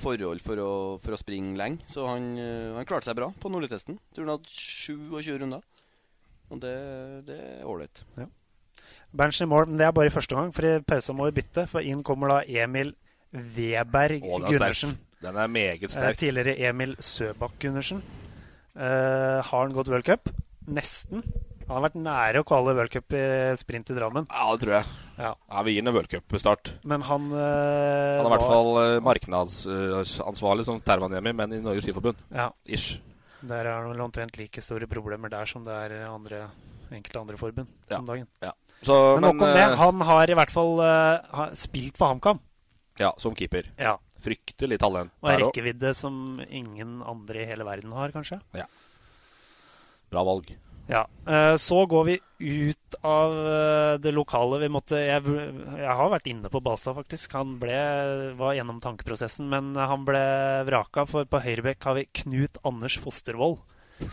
Speaker 3: forhold for å, for å springe lenge, så han, eh, han klarte seg bra på nordlig testen Tror han hadde 27 runder. Og det, det er ålreit.
Speaker 1: Ja. Berntsen i mål, men det er bare i første gang, for i pausa må vi bytte. For inn kommer da Emil Weberg
Speaker 2: Å, den er.
Speaker 1: Gundersen.
Speaker 2: Den er meget
Speaker 1: Eh,
Speaker 2: sterk.
Speaker 1: tidligere Emil Søbakk Gundersen. Eh, har han gått World Cup? Nesten. Han har vært nære å kvalle World Cup i sprint i Drammen.
Speaker 2: Ja, det tror jeg.
Speaker 1: Ja.
Speaker 2: vi gir ham en worldcup-start.
Speaker 1: Men han eh,
Speaker 2: Han er i hvert fall eh, markedsansvarlig som Tervanemi, men i Norges Skiforbund.
Speaker 1: Ja.
Speaker 2: Ish.
Speaker 1: Der er det omtrent like store problemer der som det er andre, enkelte andre forbund
Speaker 2: Ja.
Speaker 1: om dagen.
Speaker 2: Ja. Så,
Speaker 1: men nok om det.
Speaker 2: eh,
Speaker 1: Han har i hvert fall uh, spilt for HamKam.
Speaker 2: Ja, som keeper.
Speaker 1: Ja.
Speaker 2: Fryktelig talent.
Speaker 1: Og en rekkevidde som ingen andre i hele verden har, kanskje.
Speaker 2: Ja. Bra valg.
Speaker 1: Ja. eh, Så går vi ut av eh, det lokale. Vi måtte Jeg, jeg har vært inne på Balstad, faktisk. Han ble, var gjennom tankeprosessen, men han ble vraka. For på høyrebekk har vi Knut Anders Fostervoll.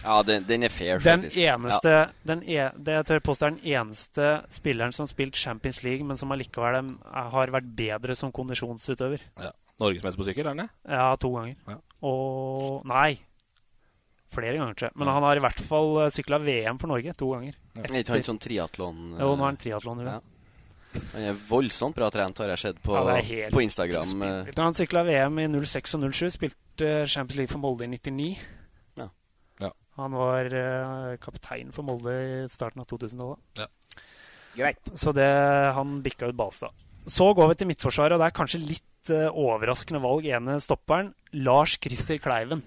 Speaker 3: Ja, den, den er fair,
Speaker 1: Den
Speaker 3: faktisk.
Speaker 1: eneste
Speaker 3: Ja.
Speaker 1: den e, Det jeg tør påstå er den eneste spilleren som har spilt Champions League, men som allikevel har vært bedre som kondisjonsutøver.
Speaker 2: Ja. Norgesmester på sykkel, er han det?
Speaker 1: Ja, to ganger.
Speaker 2: Ja.
Speaker 1: Og Nei. Flere ganger, tror jeg. Men han har i hvert fall sykla VM for Norge to ganger.
Speaker 3: Er ikke han sånn triatlon
Speaker 1: Jo, nå er han triatlon.
Speaker 3: Ja. Han er voldsomt bra trent, har jeg sett på,
Speaker 1: Ja, helt
Speaker 3: på Instagram.
Speaker 1: Da. Han sykla VM i 06 og 07. Spilte Champions League for Molde i 99.
Speaker 3: Ja.
Speaker 2: Ja.
Speaker 1: Han var uh, kaptein for Molde i starten av 2000-tallet.
Speaker 2: Ja.
Speaker 1: Greit. Så det, han bikka ut Balstad. Så går vi til Midtforsvaret, og det er kanskje litt uh, overraskende valg. Ene stopperen, Lars Christer Kleiven.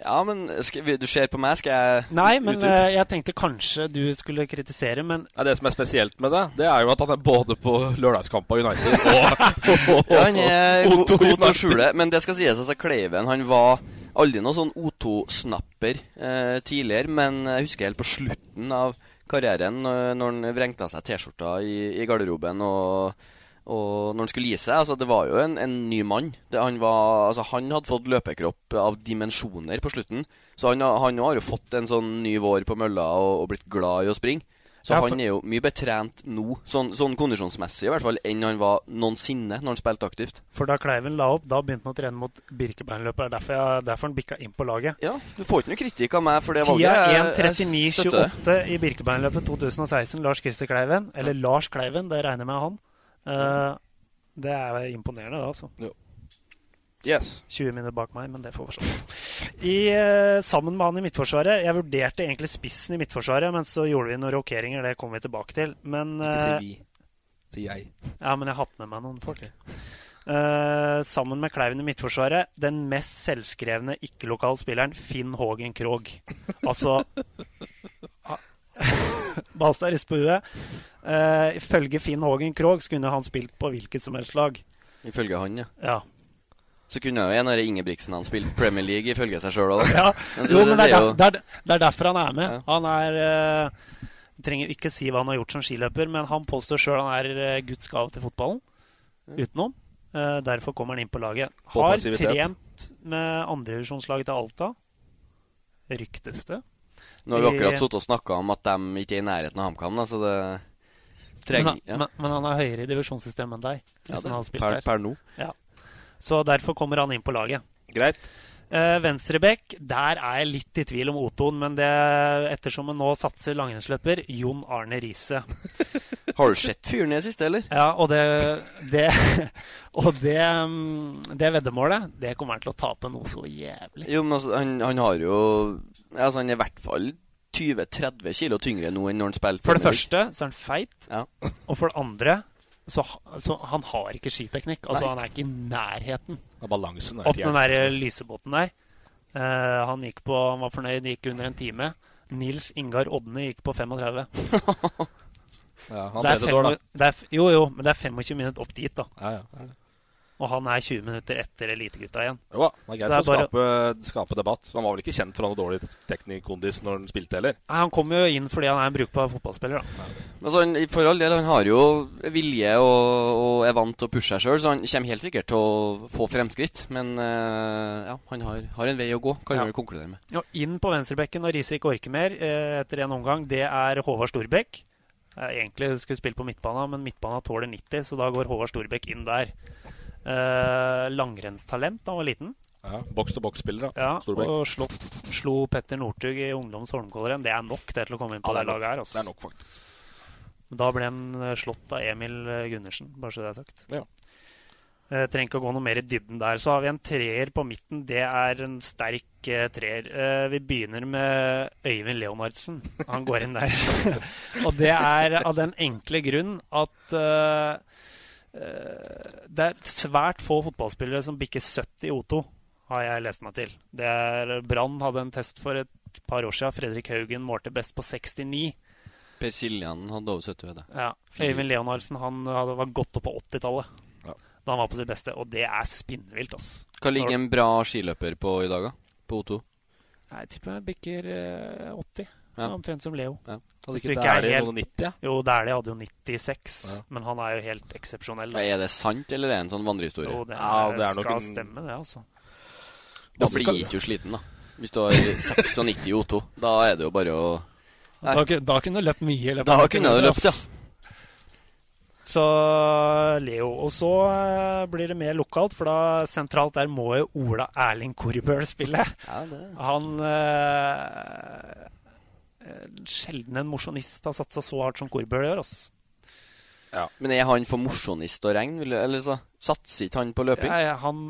Speaker 3: Ja, men skal, vi- du ser på meg, skal jeg
Speaker 1: Nei, men
Speaker 3: utdype?
Speaker 1: eh, jeg tenkte kanskje du skulle kritisere, men
Speaker 2: Ja, det som er spesielt med det, det er jo at han er både på lørdagskamp av United og, og,
Speaker 3: Ja, han er god til å skjule, men det skal sies altså Kleiven han var aldri noen sånn O2-snapper eh, tidligere, men jeg husker helt på slutten av karrieren, når, når han vrengta seg T-skjorta i, i garderoben og, og når han skulle gi seg. altså Det var jo en, en ny mann. Det, han, var, altså, han hadde fått løpekropp av dimensjoner på slutten. Så han, han har jo fått en sånn ny vår på mølla og, og blitt glad i å springe. Så
Speaker 1: Ja, for-
Speaker 3: han er jo mye betrent nå, sånn, sånn kondisjonsmessig i hvert fall, enn han var noensinne når han spilte aktivt.
Speaker 1: For da Kleiven la opp, da begynte han å trene mot Birkebeinerløpet. Det er derfor, jeg, derfor han bikka inn på laget.
Speaker 3: Ja, Du får ikke noe kritikk av meg for det valget. Det.
Speaker 1: 1.39,28 i Birkebeinerløpet 2016. Lars Christer Kleiven. Eller Lars Kleiven, det regner jeg med han. Eh, det er imponerende, det, altså.
Speaker 2: Yes.
Speaker 1: 20 minutter bak meg, men det får vi se. I, uh, sammen med han i Midtforsvaret Jeg vurderte egentlig spissen i Midtforsvaret, men så gjorde vi noen rokeringer. Det kommer vi tilbake til. Men
Speaker 2: Ikke
Speaker 1: eh,
Speaker 2: si vi. Si jeg.
Speaker 1: Ja, men jeg har hatt med meg noen folk. Eh, sammen med Kleiven i Midtforsvaret, den mest selvskrevne ikke-lokale spilleren, Finn Hågen Krogh. Altså Balstad rister på huet. Eh, ifølge Finn Hågen Krogh kunne han spilt på hvilket som helst lag.
Speaker 3: Ifølge han, ja.
Speaker 1: Ja.
Speaker 3: Så kunne jo en av Ingebrigtsen han spilt Premier League ifølge seg sjøl òg. *laughs*
Speaker 1: Ja, jo, men det er, der, det, er, det er derfor han er med. Han er uh, Trenger ikke si hva han har gjort som skiløper, men han påstår sjøl han er uh, Guds gave til fotballen. Utenom. Uh, derfor kommer han inn på laget. Har trent med andrevisjonslaget til Alta. Ryktes det.
Speaker 3: Nå har vi akkurat sittet og snakka om at de ikke er i nærheten av HamKam, så det
Speaker 1: men, han-
Speaker 3: ja.
Speaker 1: men, han er høyere i divisjonssystemet enn deg.
Speaker 3: Ja, det- per- per nå.
Speaker 1: Ja. Så derfor kommer han inn på laget.
Speaker 2: Greit.
Speaker 1: Uh, Venstrebekk, der er jeg litt i tvil om Oton, men det, ettersom han nå satser langrennsløper, Jon Arne Riise. *laughs*
Speaker 3: Har du sett fyren i det siste, eller?
Speaker 1: Ja, og det, det *laughs* Og det, mm, det veddemålet, det kommer han til å tape noe så jævlig.
Speaker 3: Jo, men altså, han, han har jo Altså, han er i hvert fall 20-30 kilo tyngre nå enn når han spiller
Speaker 1: For det første så er han feit,
Speaker 3: Ja.
Speaker 1: og for det andre så, så han har ikke skiteknikk. Altså,
Speaker 3: Nei.
Speaker 1: han er ikke i nærheten.
Speaker 2: av balansen
Speaker 1: Opp den der lysebåten der. Uh, han gikk på, han var fornøyd, gikk under en time. Nils Ingar Odne gikk på 35. *laughs*
Speaker 2: Ja, han
Speaker 1: Det er fem-
Speaker 2: år, da.
Speaker 1: det er, jo, jo, men det er 25 minutter opp dit, da.
Speaker 2: Ja, ja, det er det.
Speaker 1: Og han er 20 minutter etter elitegutta igjen.
Speaker 2: Jo da, det er greit
Speaker 1: Så
Speaker 2: for å
Speaker 1: bare-
Speaker 2: skape, skape debatt. Han var vel ikke kjent for å ha noe dårlig teknikkondis når han spilte heller?
Speaker 1: Nei, Han kom jo inn fordi han er en brukbar fotballspiller. da.
Speaker 3: Altså, han, for all del, han har jo vilje og, og er vant til å pushe seg sjøl, så han kommer helt sikkert til å få fremskritt. Men uh, ja, han har, har en vei å gå, kan
Speaker 1: Ja.
Speaker 3: vi konkludere med.
Speaker 1: Ja, inn på venstrebekken når Riise ikke orker mer eh, etter en omgang, det er Håvard Storbekk. Egentlig skulle spille på midtbana, men midtbana tåler 90, så da går Håvard Storbekk inn der. Eh, langrennstalent da han var liten.
Speaker 2: Ja, Boks-til-boks-spiller.
Speaker 1: Ja, og slå, slo Petter Northug i ungdoms Holmenkollrenn. Det er nok det til å komme inn på
Speaker 2: Ja,
Speaker 1: det,
Speaker 2: det
Speaker 1: laget her. Altså.
Speaker 2: Det er nok, faktisk.
Speaker 1: Da ble han eh, slått av Emil eh, Gundersen, bare så det er sagt.
Speaker 2: Ja.
Speaker 1: Eh, trenger ikke å gå noe mer i dybden der. Så har vi en treer på midten. Det er en sterk eh, treer. Eh, vi begynner med Øyvind Leonardsen. Han går inn der. *laughs* og det er av den enkle grunn at det er svært få fotballspillere som bikker 70 i O2, har jeg lest meg til. Det er Brann hadde en test for et par år siden. Fredrik Haugen målte best på 69.
Speaker 3: Per Siljan hadde over 70, det jeg.
Speaker 1: Ja, Øyvind Leonardsen han hadde, var godt opp på 80-tallet
Speaker 2: Ja.
Speaker 1: da han var på sitt beste, og det er spinnvilt. Altså.
Speaker 3: Hva ligger en bra skiløper på i dag, da? På O2?
Speaker 1: Nei, Jeg tipper jeg bikker eh, 80.
Speaker 3: Ja.
Speaker 1: Omtrent som Leo.
Speaker 3: Ja.
Speaker 2: Hadde
Speaker 1: Hvis
Speaker 2: ikke
Speaker 1: du ikke er
Speaker 2: Dæhlie
Speaker 1: helt-
Speaker 2: noen 90? Ja?
Speaker 1: Jo, Dæhlie hadde jo 96,
Speaker 2: Ja.
Speaker 1: men han er jo helt eksepsjonell.
Speaker 3: Er det sant, eller er det en sånn vandrehistorie?
Speaker 1: Jo, det,
Speaker 2: Ja, det er
Speaker 1: skal
Speaker 2: noen...
Speaker 1: stemme, det, altså.
Speaker 3: Da
Speaker 1: skal-
Speaker 3: blir ikke du sliten, da. Hvis du har 96 i O2. Da er det jo bare å Nei.
Speaker 1: Da, da kunne du løpt mye. Løpt
Speaker 3: Da kunne du løpt, ja.
Speaker 1: Så Leo. Og så eh, blir det mer lokalt, for da sentralt der må jo Ola Erling Korbøl spille.
Speaker 3: Ja, det
Speaker 1: Han eh, Sjelden en mosjonist har satsa så hardt som Korbøl gjør. ass.
Speaker 3: Men er han for mosjonist å regne? Eller så satser ikke han på løping?
Speaker 1: Ja, han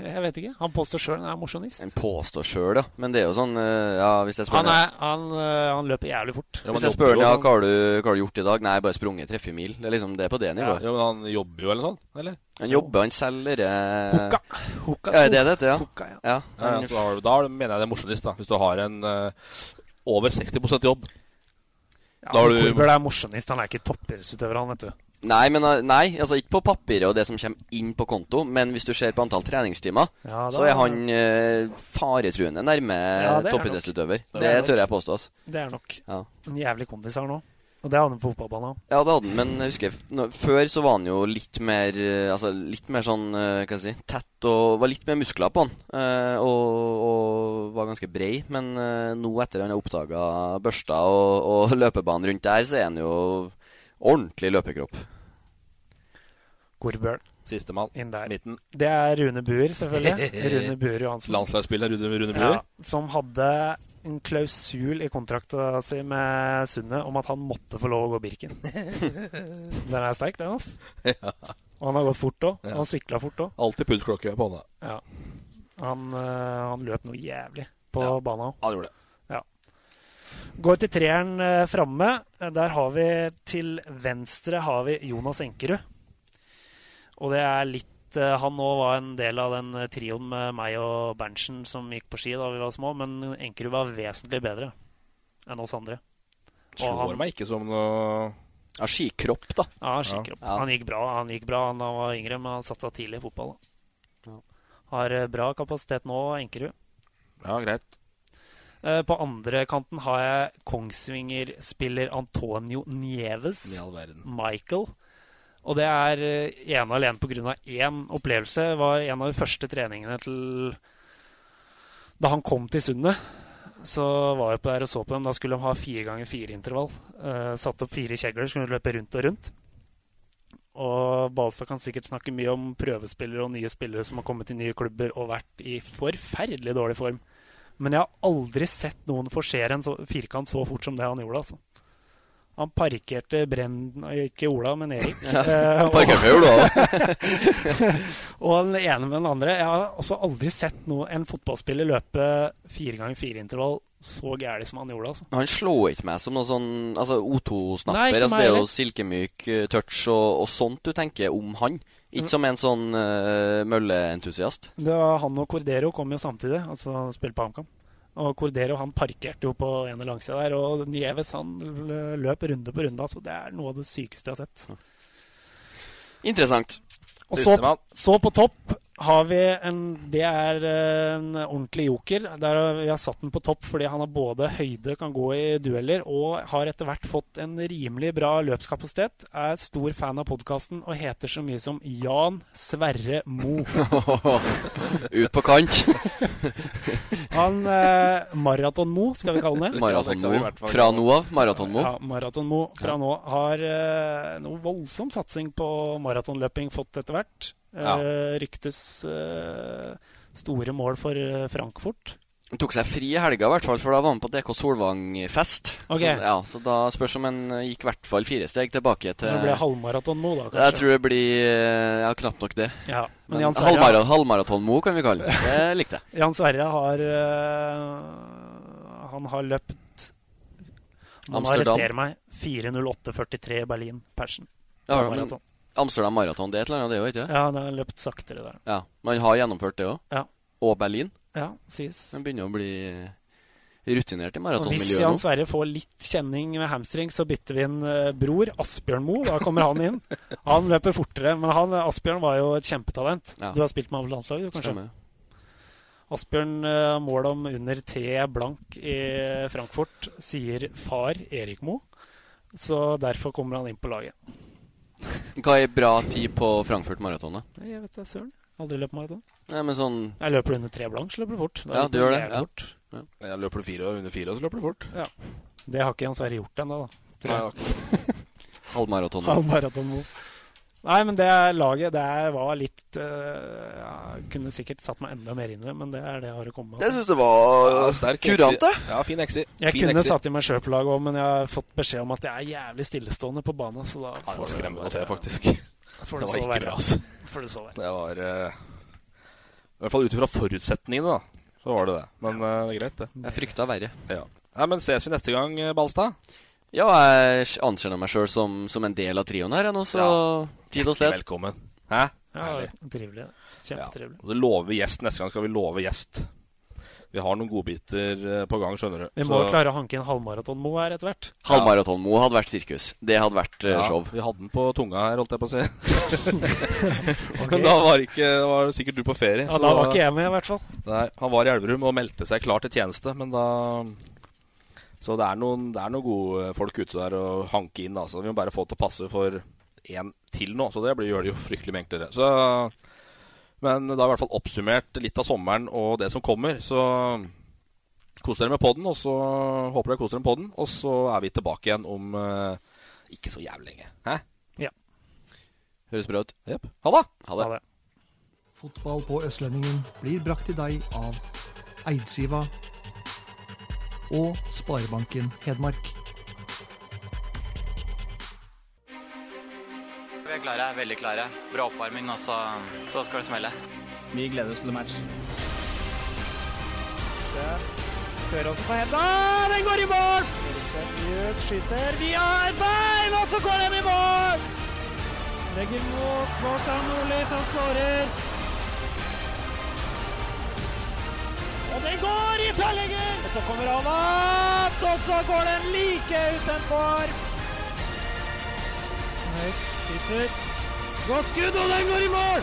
Speaker 1: Jeg vet ikke. Han påstår sjøl han er mosjonist.
Speaker 3: Han påstår sjøl, ja. Men det er jo sånn eh, Ja, hvis jeg spør
Speaker 1: Han, er, han, eh, han løper jævlig fort.
Speaker 2: Ja,
Speaker 3: Hvis jeg spør
Speaker 2: jobber
Speaker 3: ja, hva har du, hva har du gjort i dag? Nei, bare sprunget 30 mil. Det er liksom det på det nivået.
Speaker 2: Ja, men han jobber jo, eller sånn? Eller?
Speaker 3: Han jobber, han selger eh,
Speaker 1: Hukka. Hukka
Speaker 3: Ja, er det det heter, ja?
Speaker 1: Hukka, ja.
Speaker 3: ja.
Speaker 2: Ja, ja, så har, da mener jeg det er mosjonist, da. Hvis du har en eh, over 60% jobb.
Speaker 1: Ja,
Speaker 2: Da har du-
Speaker 1: Korbjørn er mosjonist. Han er ikke toppidrettsutøver, han, vet du.
Speaker 3: Nei, men, eh, nei, altså ikke på papiret og det som kommer inn på konto, men hvis du ser på antall treningstimer,
Speaker 1: Ja,
Speaker 3: så er han eh, faretruende nærme
Speaker 1: Ja, det er
Speaker 3: toppidrettsutøver. Det,
Speaker 1: Det
Speaker 3: tør jeg påstå. Altså.
Speaker 1: Det er nok.
Speaker 3: Ja.
Speaker 1: En jævlig kondis her nå. Og det hadde han på fotballbanen òg.
Speaker 3: Ja, det hadde han, men jeg husker nå, Før så var han jo litt mer eh, Altså litt mer sånn eh, Hva skal jeg si Tett og Var litt mer muskler på han. eh, og, og var ganske brei. Men eh, nå, etter han har oppdaga børsta og, og *laughs* løpebanen rundt der, så er han jo ordentlig løpekropp.
Speaker 1: Korbøl
Speaker 2: Sistemann.
Speaker 1: inn der.
Speaker 2: Midten.
Speaker 1: Det er Rune Buer, selvfølgelig. *laughs* Rune Buer Johansen.
Speaker 2: Landslagsspiller Rune, Rune
Speaker 1: Ja, som hadde en klausul i kontrakta si med Sunne om at han måtte få lov å gå Birken. *laughs* Den er sterk, den. altså. Og han har gått fort òg.
Speaker 2: Ja.
Speaker 1: Han sykla fort òg.
Speaker 2: Alltid pulsklokke på hånda.
Speaker 1: Ja. Han, eh, han løp noe jævlig på
Speaker 2: Ja.
Speaker 1: banen òg.
Speaker 2: Han gjorde det.
Speaker 1: Går til treeren eh, framme. Der har vi til venstre har vi Jonas Enkerud. Og det er litt eh, Han òg var en del av den eh, trioen med meg og Berntsen som gikk på ski da vi var små, men Enkerud var vesentlig bedre enn oss andre. Og
Speaker 2: Slår
Speaker 1: han-
Speaker 2: meg ikke som noe
Speaker 3: Ja, skikropp, da.
Speaker 1: Ja, skikropp.
Speaker 3: Ja.
Speaker 1: Han gikk bra han gikk bra han var yngre, men han satsa tidlig i fotball. Da. Har eh, bra kapasitet nå, Enkerud.
Speaker 2: Ja, greit.
Speaker 1: Eh, På andre kanten har jeg Kongsvinger-spiller Antonio Nieves.
Speaker 2: I all verden.
Speaker 1: Michael. Og det er eh, ene og alene pga. én opplevelse. Det var en av de første treningene til Da han kom til Sundet, så var jeg på der og så på dem. Da skulle de ha fire ganger fire-intervall. Uh, satt opp fire kjegler, skulle løpe rundt og rundt. Og Balstad kan sikkert snakke mye om prøvespillere og nye spillere som har kommet i nye klubber og vært i forferdelig dårlig form. Men jeg har aldri sett noen forsere en så, firkant så fort som det han gjorde. altså. Han parkerte Brenn... Ikke Ola, men Erik.
Speaker 3: Ja,
Speaker 1: han og-
Speaker 3: parkerte jo Ola *laughs*
Speaker 1: og den ene med den andre. Jeg har også aldri sett noe, en fotballspiller løpe fire ganger fire-intervall så gæli som han gjorde. altså.
Speaker 3: Han slår ikke meg som noe sånn Altså O2-snapper. Altså, det er jo silkemyk eh, touch og, og sånt du tenker om han. Ikke
Speaker 1: Mm.
Speaker 3: som en sånn uh, mølleentusiast.
Speaker 1: Det var Han og Cordero kom jo samtidig, altså spilte på HamKam. Og Cordero han parkerte jo på ene langsida der, og Nieves han løp runde på runde. altså Det er noe av det sykeste jeg har sett.
Speaker 3: Interessant.
Speaker 1: Og så, så på topp har vi en Det er en ordentlig joker. Der vi har satt den på topp fordi han har både høyde, kan gå i dueller, og har etter hvert fått en rimelig bra løpskapasitet. Er stor fan av podkasten og heter så mye som Jan Sverre Mo. *laughs*
Speaker 3: Ut på kant. *laughs*
Speaker 1: Han eh, Maraton-Mo, skal vi kalle han det.
Speaker 3: Maraton-Mo. Fra nå av. Maraton-Mo.
Speaker 1: Ja, Maraton-Mo fra nå har eh, noe voldsom satsing på maratonløping fått etter hvert. Uh, ryktes uh, store mål for uh, Frankfurt.
Speaker 3: Han tok seg fri i helga, i hvert fall, for da var han på DK Solvang-fest.
Speaker 1: Okay.
Speaker 3: Så, ja, så da spørs om han gikk i hvert fall fire steg tilbake til
Speaker 1: Så blir det halvmaraton nå, da? kanskje?
Speaker 3: Jeg tror det blir Ja, knapt nok det.
Speaker 1: Ja, men
Speaker 3: men
Speaker 1: Sverre-
Speaker 3: halvmara halvmaraton Mo, kan vi kalle det. Det *laughs* likte jeg.
Speaker 1: Jan Sverre har Han har løpt Han må
Speaker 3: Amsterdam.
Speaker 1: arrestere meg. 4.08,43 Berlin Persen.
Speaker 3: Ja, men. Amsterdam Maraton, det er et eller annet, det òg, ikke det?
Speaker 1: Ja, det har løpt saktere der.
Speaker 3: Ja, Man har gjennomført det òg?
Speaker 1: Ja.
Speaker 3: Og Berlin?
Speaker 1: Ja, sies.
Speaker 3: Man begynner å bli rutinert i
Speaker 1: Og hvis
Speaker 3: maratonmiljøet
Speaker 1: Jan
Speaker 3: nå.
Speaker 1: Sverre får litt kjenning med hamstring, så bytter vi inn eh, bror Asbjørn Moe. Da kommer han inn. *laughs* Han løper fortere, men han, Asbjørn var jo et kjempetalent.
Speaker 3: Ja.
Speaker 1: Du har spilt med ham på landslaget, du, kanskje?
Speaker 3: Stemmer.
Speaker 1: Asbjørn uh, mål om under tre blank i Frankfurt, sier far Erik Moe. Så derfor kommer han inn på laget.
Speaker 3: Hva er bra tid på
Speaker 1: Frankfurt-maratonet? Jeg vet det, søren. Aldri løpt maraton.
Speaker 3: Nei, men sånn
Speaker 1: Jeg løper under tre blank, så løper du fort. Da
Speaker 3: Ja, du gjør det, ja.
Speaker 1: fort.
Speaker 3: Ja.
Speaker 2: Jeg løper du fire under fire, så løper du fort.
Speaker 1: Ja. Det har ikke Jan Sverre gjort ennå, da. *laughs*
Speaker 3: Halvmaraton.
Speaker 1: Halvmaraton. Nei, men det laget det var litt uh, ja, Kunne sikkert satt meg enda mer inn i det, men det er det jeg har å komme med.
Speaker 3: Jeg syns det var
Speaker 2: sterk
Speaker 3: kurant, det.
Speaker 2: Ja, fin exi.
Speaker 1: Jeg
Speaker 2: Fin
Speaker 1: kunne
Speaker 2: exi.
Speaker 1: satt i meg sjøl på laget òg, men jeg har fått beskjed om at jeg er jævlig stillestående på banen. Så da
Speaker 2: Ja, det
Speaker 1: får
Speaker 2: var
Speaker 1: det
Speaker 2: skremmende å se, faktisk.
Speaker 1: For
Speaker 2: Det
Speaker 1: det
Speaker 2: var ikke
Speaker 1: være.
Speaker 2: bra, altså.
Speaker 1: For det så være.
Speaker 2: Det var uh, I hvert fall ut ifra forutsetningene, da. Så var det det. Men uh, det er greit, det.
Speaker 3: Jeg frykta verre.
Speaker 2: Ja. Nei, men ses vi neste gang, eh, Balstad?
Speaker 3: Ja, jeg anerkjenner meg sjøl som, som en del av trioen her, jeg nå, så tid og sted.
Speaker 2: Velkommen. Hæ?
Speaker 1: Ja,
Speaker 2: Herlig.
Speaker 1: trivelig. Kjempetrivelig.
Speaker 2: Og det lover vi gjest. Neste gang skal vi love gjest. Vi har noen godbiter eh, på gang, skjønner du.
Speaker 1: Vi må
Speaker 2: Så-
Speaker 1: klare å hanke inn halvmaraton-Mo her etter hvert.
Speaker 3: Halvmaraton-Mo hadde vært sirkus. Det hadde vært eh,
Speaker 2: Ja,
Speaker 3: show.
Speaker 2: vi hadde den på tunga her, holdt jeg på å si. *laughs* Men da var, ikke, var sikkert du på ferie.
Speaker 1: Ja,
Speaker 2: så-
Speaker 1: da var ikke jeg med, i hvert fall.
Speaker 2: Nei, Han var i Elverum og meldte seg klar til tjeneste, men da Så det er noen, det er noen gode folk ute der å hanke inn. Altså. Vi må bare få til å passe for én til nå, så det blir, gjør det jo fryktelig mye enklere. Så, men da har vi i hvert fall oppsummert litt av sommeren og det som kommer. Så kos dere med podden, og så håper dere koser dere med podden. Og så er vi tilbake igjen om uh, ikke så jævlig lenge. Hæ?
Speaker 1: Ja.
Speaker 3: Høres bra ut.
Speaker 2: Jepp. Ha det!
Speaker 3: Ha det.
Speaker 4: Fotball på Østlendingen blir brakt til deg av Eidsiva og Sparebanken Hedmark.
Speaker 5: Vi er klare, veldig klare. Bra oppvarming, og så, så skal det smelle.
Speaker 6: Vi gleder oss til match.
Speaker 7: også på henda, den går i mål! Eriksen skyter via et bein, og så går den i mål! Legger mot Kvartan Nordli, som skårer. Og den går i tverrlegger! Og så kommer han opp, og så går den like utenfor. Høyt, skyter. Godt skudd, og den går i mål!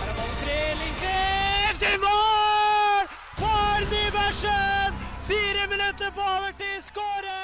Speaker 7: Her er ballen fri, Lindqvist i mål! For Nybergsen! Fire minutter på overtid, skårer!